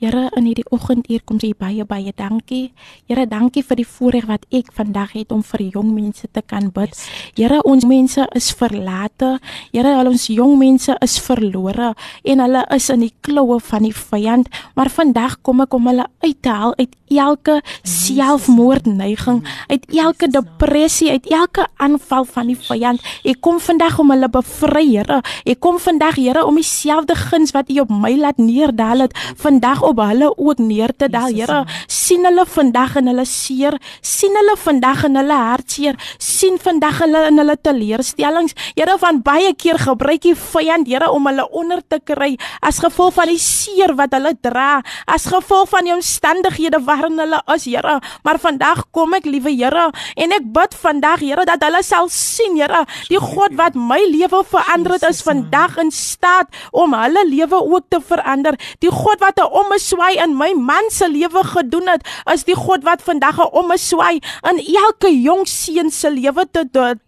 Here, in hierdie oggenduur kom jy baie baie dankie. Here, dankie vir die voorreg wat ek vandag het om vir jong mense te kan bid. Here, ons mense is verlate. Here, al ons jong mense is verlore en hulle is in die kloue van die vyand, maar vandag kom ek om hulle uit te haal uit elke selfmoordneiging, uit elke depressie, uit elke aanval van die vyand. Ek kom vandag om hulle bevry, Here. Ek kom vandag, Here, om dieselfde guns wat U op my laat neerdal het, vandag op hulle ook neer te daal, Here. sien hulle vandag in hulle seer, sien hulle vandag in hulle hartseer, sien vandag hulle in hulle teleurstellings. Here, van baie keer gebruik die vyand, Here, om hulle onder te kry as gevolg van die seer wat hulle dra, as gevolg van die omstandighede waarin hulle is, Here. Maar vandag kom ek, liewe Here, en ek bid vandag, Here, dat hulle sal sien, Here, die God wat my lewe verander het, is vandag in staat om hulle lewe ook te verander. Die God wat 'n ommeswaai in my man se lewe gedoen het, is die God wat vandag 'n ommeswaai in elke jong seun se lewe te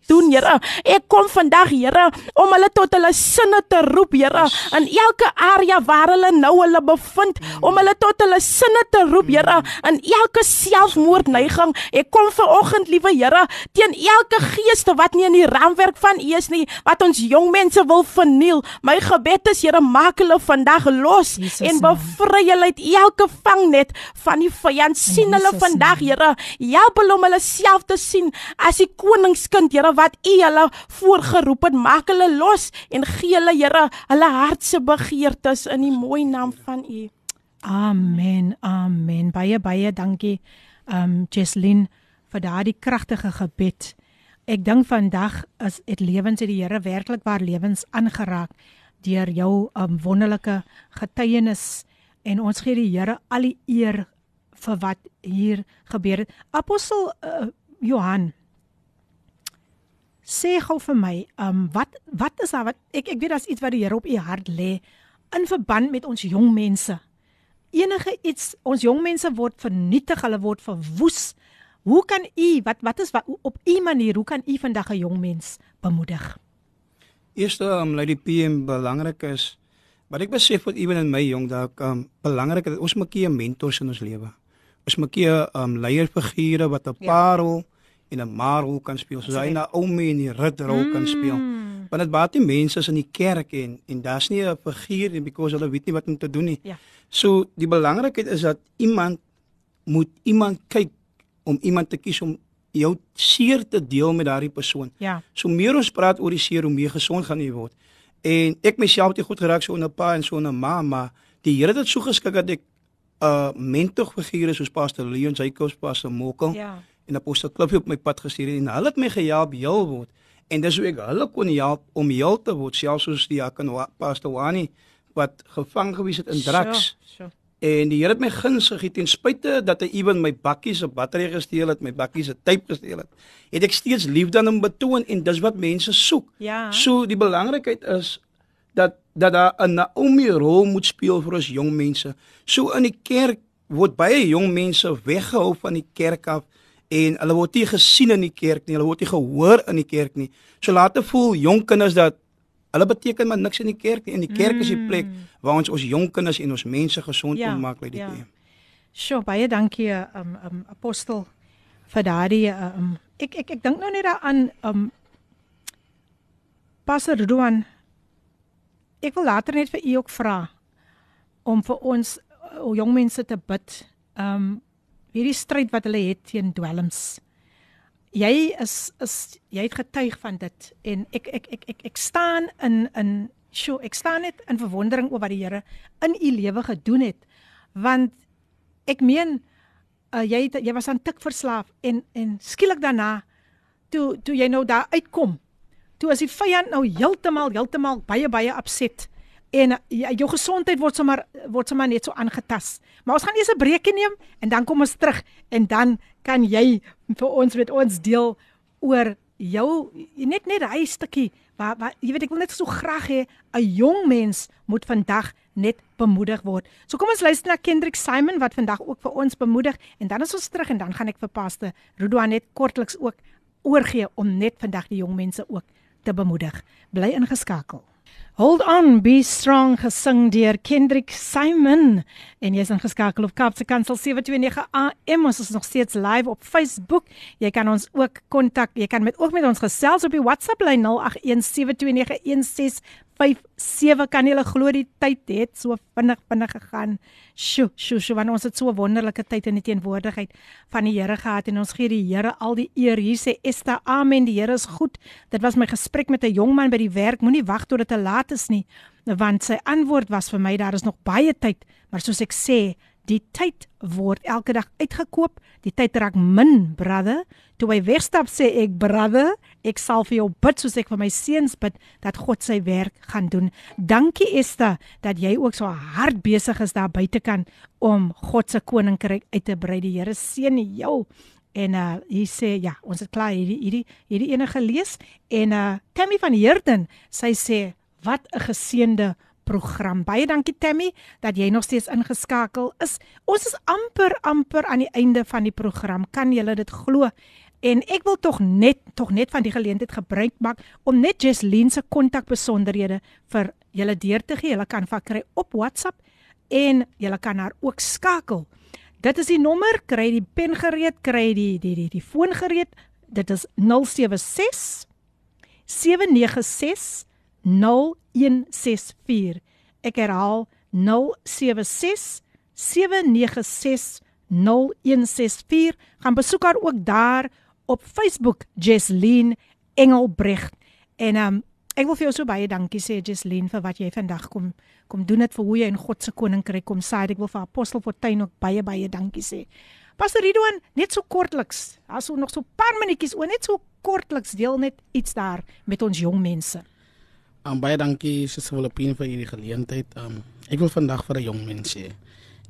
doen Here. Ek kom vandag, Here, om hulle tot hulle sinne te roep, Here, in elke area waar hulle nou hulle bevind, om hulle tot hulle sinne te roep, Here, in elke selfmoordneiging. Ek kom vanoggend, liewe Here, teen elke geeste wat nie in die raamwerk van U is nie, wat ons jong mense wil verniel. My gebed is, Here, maak hulle vandag los Jesus en bevry hulle uit elke vangnet van die vyand. sien hulle Jesus vandag, Here, help hulle om hulle self te sien as die koningskind, Here, wat U hulle voorgeroep het. Maak hulle los en gee hulle, Here, hulle hartse begeertes in die mooi naam van U. Amen. Amen. Baie baie dankie um Jesslyn vir daardie kragtige gebed. Ek dink vandag is het lewens het die Here werklik waar lewens aangeraak deur jou um wonderlike getuienis en ons gee die Here al die eer vir wat hier gebeur het. Apostel uh, Johan sê gou vir my, um wat wat is daar wat ek ek weet daar's iets wat die Here op u hart lê in verband met ons jong mense. Enige iets ons jong mense word vernietig, hulle word verwoes. Hoe kan u wat wat is wat op u manier hoe kan u vandag 'n jong mens bemoedig? Eerste um, Lady PM belangrik is wat ek besef wat ewen in my jong dalk um, belangrik is ons moet 'n mentors in ons lewe. Ons moet 'n um, leierfigure wat 'n Ja. En 'n marel kan speel soos hy na Oumi en die Ridderrol kan speel. Mm. Want dit baat die mense is in die kerk en en daar's nie 'n figuur nie because hulle weet nie wat om te doen nie. Ja. So die belangrikheid is dat iemand moet iemand kyk om iemand te kies om jou seer te deel met daardie persoon. Ja. So meer ons praat oor die seer, hoe meer gesond gaan jy word. En ek myself het nie goed geraak so 'n pa en so 'n ma, maar die Here het dit so geskik dat ek 'n uh, mentorfigure soos Pastor Leon Jacobs, Pastor Mokkel Ja. En Apostel Klippie op my pad gestuur het en hulle het my gehelp heel word. En dis hoe ek hulle kon help om heel te word, selfs soos die Jakan Pastor Wani wat gevang gewees het in drugs. Sure, sure. En die Here het my guns gegee ten spyte dat hy ewen my bakkies se battery gesteel het, my bakkies se tape gesteel het. Het ek steeds liefde aan hom betoon en dis wat mense soek. Ja. So die belangrikheid is dat dat daar 'n Naomi rol moet speel vir ons jong mense. So in die kerk word baie jong mense weggehou van die kerk af en hulle word nie gesien in die kerk nie, hulle word nie gehoor in die kerk nie. So laat dit voel jong kinders dat hulle beteken maar niks in die kerk nie. In die kerk is die plek waar ons ons jong kinders en ons mense gesond Ja, maak by die ja. ja. Sjoe, baie dankie um um apostel vir daardie um ek ek ek dink nou net daaraan um Pastor Ruan ek wil later net vir u ook vra om vir ons uh, jong mense te bid um hierdie stryd wat hulle het teen dwelms. Jy is is jy het getuig van dit en ek ek ek ek ek staan in in sjoe, ek staan net in verwondering oor wat die Here in u lewe gedoen het want ek meen uh, jy het, jy was aan tik verslaaf en en skielik daarna toe toe jy nou daar uitkom toe is die vyand nou heeltemal heeltemal baie baie opset en jy- jou gesondheid word sommer word sommer net so aangetas maar ons gaan eers 'n breekie neem en dan kom ons terug en dan kan jy vir ons met ons deel oor jou net net hy stukkie waar, waar jy weet ek wil net so graag hê 'n jong mens moet vandag net bemoedig word. So kom ons luister na Kendrick Simon wat vandag ook vir ons bemoedig en dan is ons terug en dan gaan ek vir Pastor Rudoan net kortliks ook oorgee om net vandag die jong mense ook te bemoedig. Bly ingeskakel. Hold on, be strong gesing deur Kendrick Simon. En jy's ingeskakel op Kapse Kansel 729 AM ons is nog steeds live op Facebook. Jy kan ons ook kontak, jy kan met ook met ons gesels op die WhatsApp lyn 0817291657 kan jy glo die tyd het so vinnig vinnig gegaan. Sjoe, sjoe, sjoe, want ons het so 'n wonderlike tyd in die teenwoordigheid van die Here gehad en ons gee die Here al die eer. Hier sê Esther, amen, die Here is goed. Dit was my gesprek met 'n jong man by die werk. Moenie wag tot dit te laat is nie, want sy antwoord was vir my daar is nog baie tyd, maar soos ek sê, die tyd word elke dag uitgekoop. Die tyd raak min, brother. Toe hy wegstap sê ek, brother, ek sal vir jou bid soos ek vir my seuns bid dat God sy werk gaan doen. Dankie Esther dat jy ook so hard besig is daar buite kan om God se koninkryk uit te brei. Die Here seën jou. En uh hy sê ja, ons het klaar hierdie hierdie hierdie ene gelees en uh Tammy van Heerden, sy sê wat 'n geseënde program. Baie dankie Tammy dat jy nog steeds ingeskakel is. Ons is amper amper aan die einde van die program. Kan jy dit glo? En ek wil tog net tog net van die geleentheid gebruik maak om net Jesleen se kontakbesonderhede vir julle deur te gee. Julle kan vir kry op WhatsApp en julle kan haar ook skakel. Dit is die nommer, kry die pen gereed, kry die die die die foon gereed. Dit is 076 796 0164. Ek herhaal 076 796 0164. Gaan besoek haar ook daar op Facebook Jesleen Engelbrecht. En um, ek wil vir jou so baie dankie sê Jesleen vir wat jy vandag kom kom doen dit vir hoe jy in God se koninkryk kom saai. Ek wil vir Apostel Fortuin ook baie baie dankie sê. Pastor Ridwan, net so kortliks, as ons nog so 'n paar minuutjies, o net so kortliks deel net iets daar met ons jong mense. Um, baie dankie Suster Filippine vir hierdie geleentheid. Um, ek wil vandag vir 'n jong mens sê.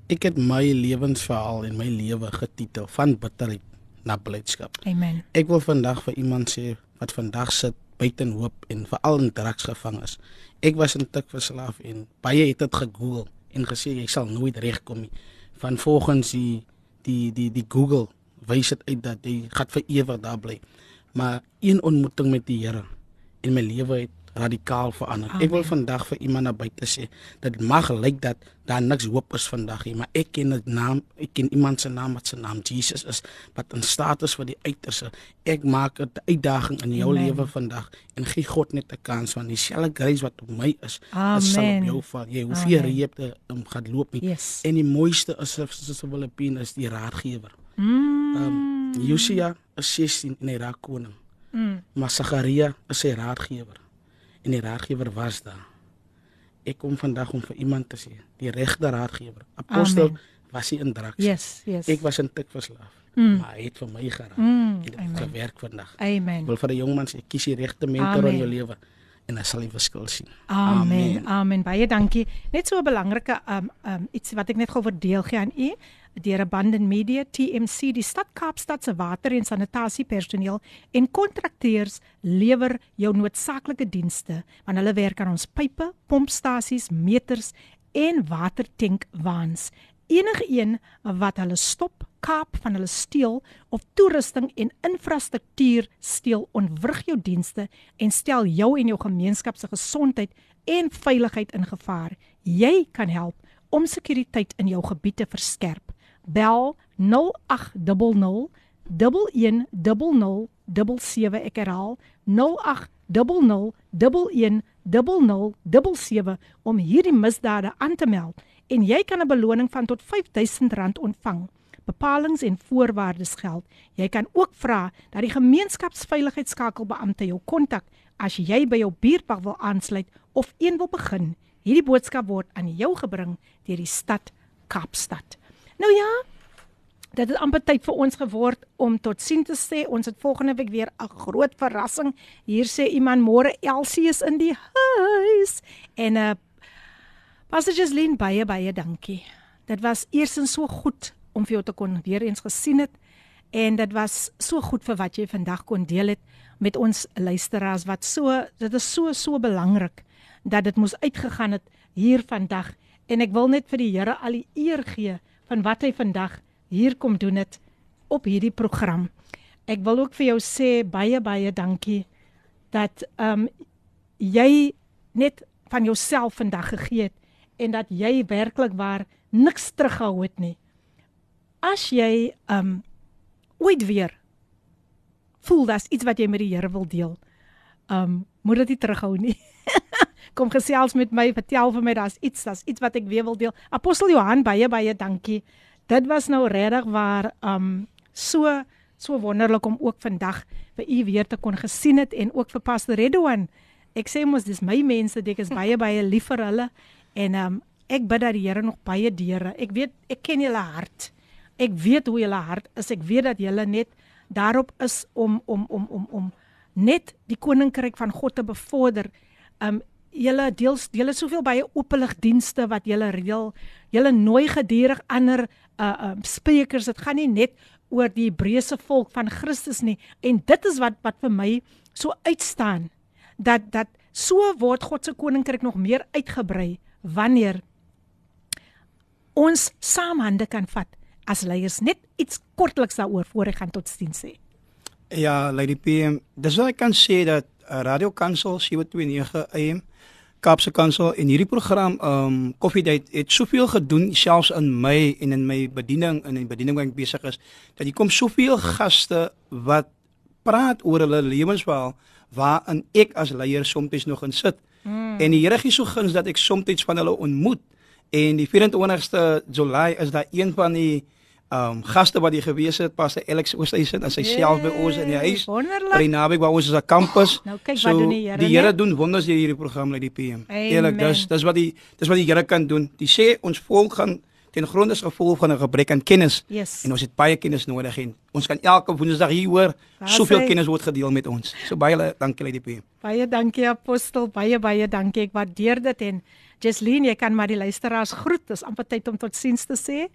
Ek het my lewensverhaal en my lewe getitel van bitterheid na blydskap. Amen. Ek wil vandag vir iemand sê wat vandag sit buite hoop en veral in drugs gevang is. Ek was in tik verslaaf en baie het dit gegoogel en gesê jy sal nooit regkom nie. Van volgens die die die die Google wys dit uit dat jy gaan vir ewig daar bly. Maar een ontmoeting met die Here en my lewe het radikaal verander. Amen. Ek wil vandag vir iemand naby te sê dat mag lyk dat daar niks hoop is vandag nie, maar ek ken 'n naam, ek ken iemand se naam wat se naam Jesus is wat in staat is vir die uiterste. Ek maak 'n uitdaging in jou lewe vandag en gee God net 'n kans van dieselfde grace wat op my is, is sal op jou val. Jy hoef nie reep te um, gaan loop nie. Yes. En die mooiste is soos Filippine is die raadgewer. Mm. Um, Josia is 16 en hy raak koning. Mm. Maar Sagaria is sy raadgewer en die raadgewer was daar. Ek kom vandag om vir iemand te sê, die regte raadgewer. Apostel Amen. was hy in drugs. Yes, yes. Ek was in tik verslaaf. Mm. Maar hy het vir my geraak. Mm. En dit het gewerk vandag. Amen. Ek wil vir 'n jong man sê, kies die regte mentor in jou lewe en dan sal jy verskil sien. Amen. Amen. Amen. Baie dankie. Net so 'n belangrike um um iets wat ek net gou verdeel gee aan u deur Abundant Media TMC die stad Kaapstad se water en sanitasie personeel en kontrakteurs lewer jou noodsaaklike dienste want hulle werk aan ons pype, pompstasies, meters en watertankwaans. Enige een wat hulle stop, kaap van hulle steel of toerusting en infrastruktuur steel, ontwrig jou dienste en stel jou en jou gemeenskap se gesondheid en veiligheid in gevaar. Jy kan help om sekuriteit in jou gebied te verskerp bel 0800 110077 ek herhaal 0800 110077 om hierdie misdade aan te meld en jy kan 'n beloning van tot R5000 ontvang. Bepalings en voorwaardes geld. Jy kan ook vra dat die gemeenskapsveiligheidsskakelbeampte jou kontak as jy by jou buurtwag wil aansluit of een wil begin. Hierdie boodskap word aan jou gebring deur die stad Kaapstad. Nou ja, dit het amper tyd vir ons geword om tot sien te sê. Ons het volgende week weer 'n groot verrassing. Hier sê iemand môre Elsie is in die huis. En uh Pastor Jeslyn baie baie dankie. Dit was eersins so goed om vir jou te kon weer eens gesien het en dit was so goed vir wat jy vandag kon deel het met ons luisteraars wat so dit is so so belangrik dat dit moes uitgegaan het hier vandag en ek wil net vir die Here al die eer gee van wat hy vandag hier kom doen het op hierdie program. Ek wil ook vir jou sê baie baie dankie dat ehm um, jy net van jouself vandag gegee het en dat jy werklik waar niks teruggehou het nie. As jy um ooit weer voel dat's iets wat jy met die Here wil deel, um moet dit nie terughou nie. Kom gesels met my, vertel vir my daar's iets, daar's iets wat ek weer wil deel. Apostel Johan baie baie dankie. Dit was nou regtig waar um so so wonderlik om ook vandag vir u weer te kon gesien het en ook vir Pastor Redouan. Ek sê mos dis my mense, ek is baie baie lief vir hulle en um ek bid dat die Here nog baie deure. Ek weet ek ken julle hart. Ek weet hoe julle hart is. Ek weet dat julle net daarop is om om om om om net die koninkryk van God te bevorder. Um julle deel julle soveel baie openlig dienste wat julle reël. Julle nooi gedurig ander uh um sprekers. Dit gaan nie net oor die Hebreëse volk van Christus nie en dit is wat wat vir my so uitstaan dat dat so word God se koninkryk nog meer uitgebrei wanneer ons saam hande kan vat as leiers net iets kortliks daaroor voor ek gaan tot sien sê. Ja, Lady PM, dis wat ek kan sê dat uh, Radio Kansel 729 AM Kaapse Kansel en hierdie program um Coffee Date het soveel gedoen selfs in my en in my bediening en in die bediening waar ek besig is dat hier kom soveel gaste wat praat oor hulle lewensverhaal waarin ek as leier soms nog in sit. Mm. En die Here gee so guns dat ek soms van hulle ontmoet. En die 24ste Julie is daar een van die um gaste wat hier gewees het, Pastor Alex Oosthuizen en sy self by ons in die huis. Wonderlik. By naby waar ons is 'n kampus. Nou kyk so, wat doen die Here. Die Here doen wonders deur hierdie program met die PM. Eerlik, dis dis wat die dis wat die Here kan doen. Die sê ons volk gaan ten gronde is gevolg van 'n gebrek aan kennis. Yes. En ons het baie kennis nodig en ons kan elke woensdag hier hoor soveel sê- kennis word gedeel met ons. So baie dankie Lady PM. Baie dankie apostel, baie baie dankie. Ek waardeer dit en Jesleen, jy kan maar die luisteraars groet. Dis amper tyd om totsiens te sê.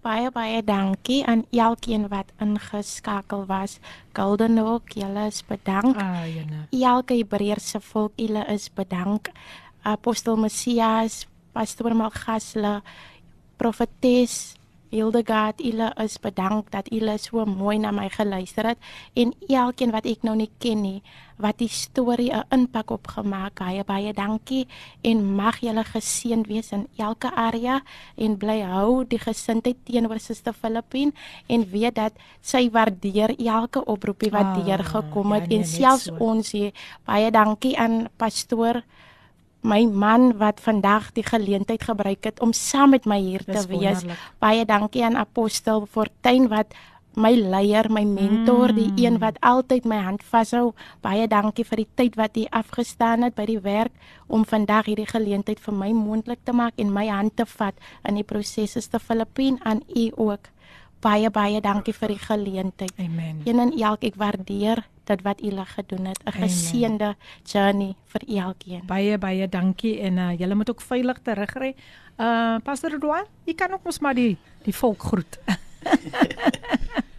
Baie baie dankie aan elkeen wat ingeskakel was. Golden Hook, julle is bedank. Ah, jene. Elke Hebreëse volk, julle is bedank. Apostel Messias, Pastor Malgasle, Profetes Hildegard, julle is bedank dat julle so mooi na my geluister het en elkeen wat ek nou nie ken nie, wat die storie 'n impak op gemaak. Baie baie dankie en mag julle geseënd wees in elke area en bly hou die gesindheid teenoor Suster Filippine en weet dat sy waardeer elke oproepie wat Ah, deurgekom het ja, nee, en selfs so. ons hier baie dankie aan pastoor my man wat vandag die geleentheid gebruik het om saam met my hier Dis te wees. wonderlik. Baie dankie aan apostel Fortuin wat my leier, my mentor, mm. die een wat altyd my hand vashou. Baie dankie vir die tyd wat hy afgestaan het by die werk om vandag hierdie geleentheid vir my moontlik te maak en my hand te vat in die prosesse te Filippien aan u ook. Baie baie dankie vir die geleentheid. Amen. Een en elk ek waardeer dit wat julle gedoen het. 'n. Geseënde journey vir elkeen. Baie baie dankie en uh, julle moet ook veilig terugry. Uh Pastor Edouard, jy kan ook ons maar die die volk groet.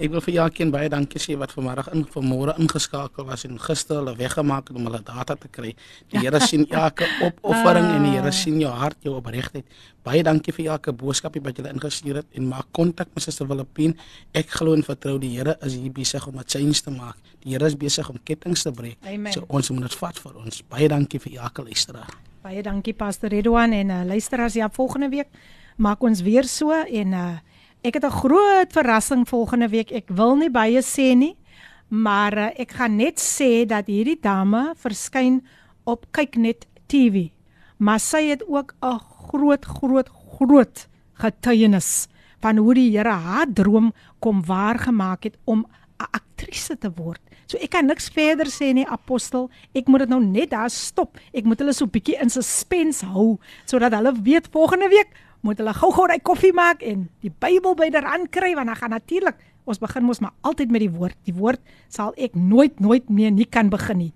Ek wil vir elkeen baie dankie sê wat vanmiddag in vanmôre ingeskakel was en gister hulle weggemaak het om hulle data te kry. Die Here sien elke opoffering en die Here sien jou hart, jou opregtheid. Baie dankie vir elke boodskapie wat julle ingestuur het en maak kontak met Suster Filippine. Ek glo en vertrou die Here is hier besig om 'n change te maak. Die Here is besig om kettinge te breek. Amen. So ons moet dit vat vir ons. Baie dankie vir elke luisteraar. Baie dankie Pastor Edouard en uh, luisteraars ja volgende week maak ons weer so en uh, ek het 'n groot verrassing volgende week. Ek wil nie baie sê nie, maar uh, ek gaan net sê dat hierdie dame verskyn op Kyknet TV. Maar sy het ook 'n groot groot groot getuienis van hoe die Here haar droom kom waargemaak het om 'n aktrise te word. So ek kan niks verder sê nie apostel. Ek moet dit nou net daar stop. Ek moet hulle so bietjie in suspense hou sodat hulle weet volgende week moet hulle gou-gou daai koffie maak en die Bybel byderhand kry want dan gaan natuurlik ons begin mos maar altyd met die woord. Die woord sal ek nooit nooit meer nie kan begin nie.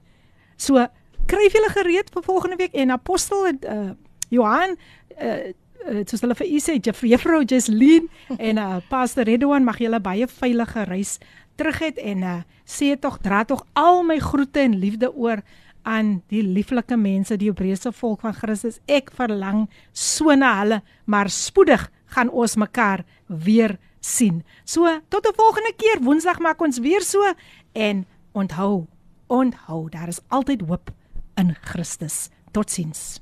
So kry julle gereed vir volgende week en apostel uh, Johan uh, uh, soos hulle vir sê Juffrou Jesleen en uh, Pastor Redouan mag julle baie veilige reis terug het en uh, sê tog dra tog al my groete en liefde oor aan die lieflike mense die Hebreëse volk van Christus. Ek verlang so na hulle, maar spoedig gaan ons mekaar weer sien. So tot 'n volgende keer. Woensdag maak ons weer so en onthou, onthou, daar is altyd hoop in Christus. Totsiens.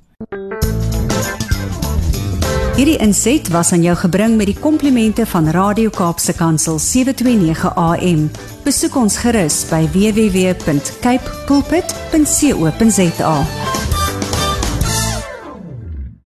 Hierdie inset was aan jou gebring met die komplimente van Radio Kaapse Kansel 729 AM. Besoek ons gerus by www.cape pulpit.co.za.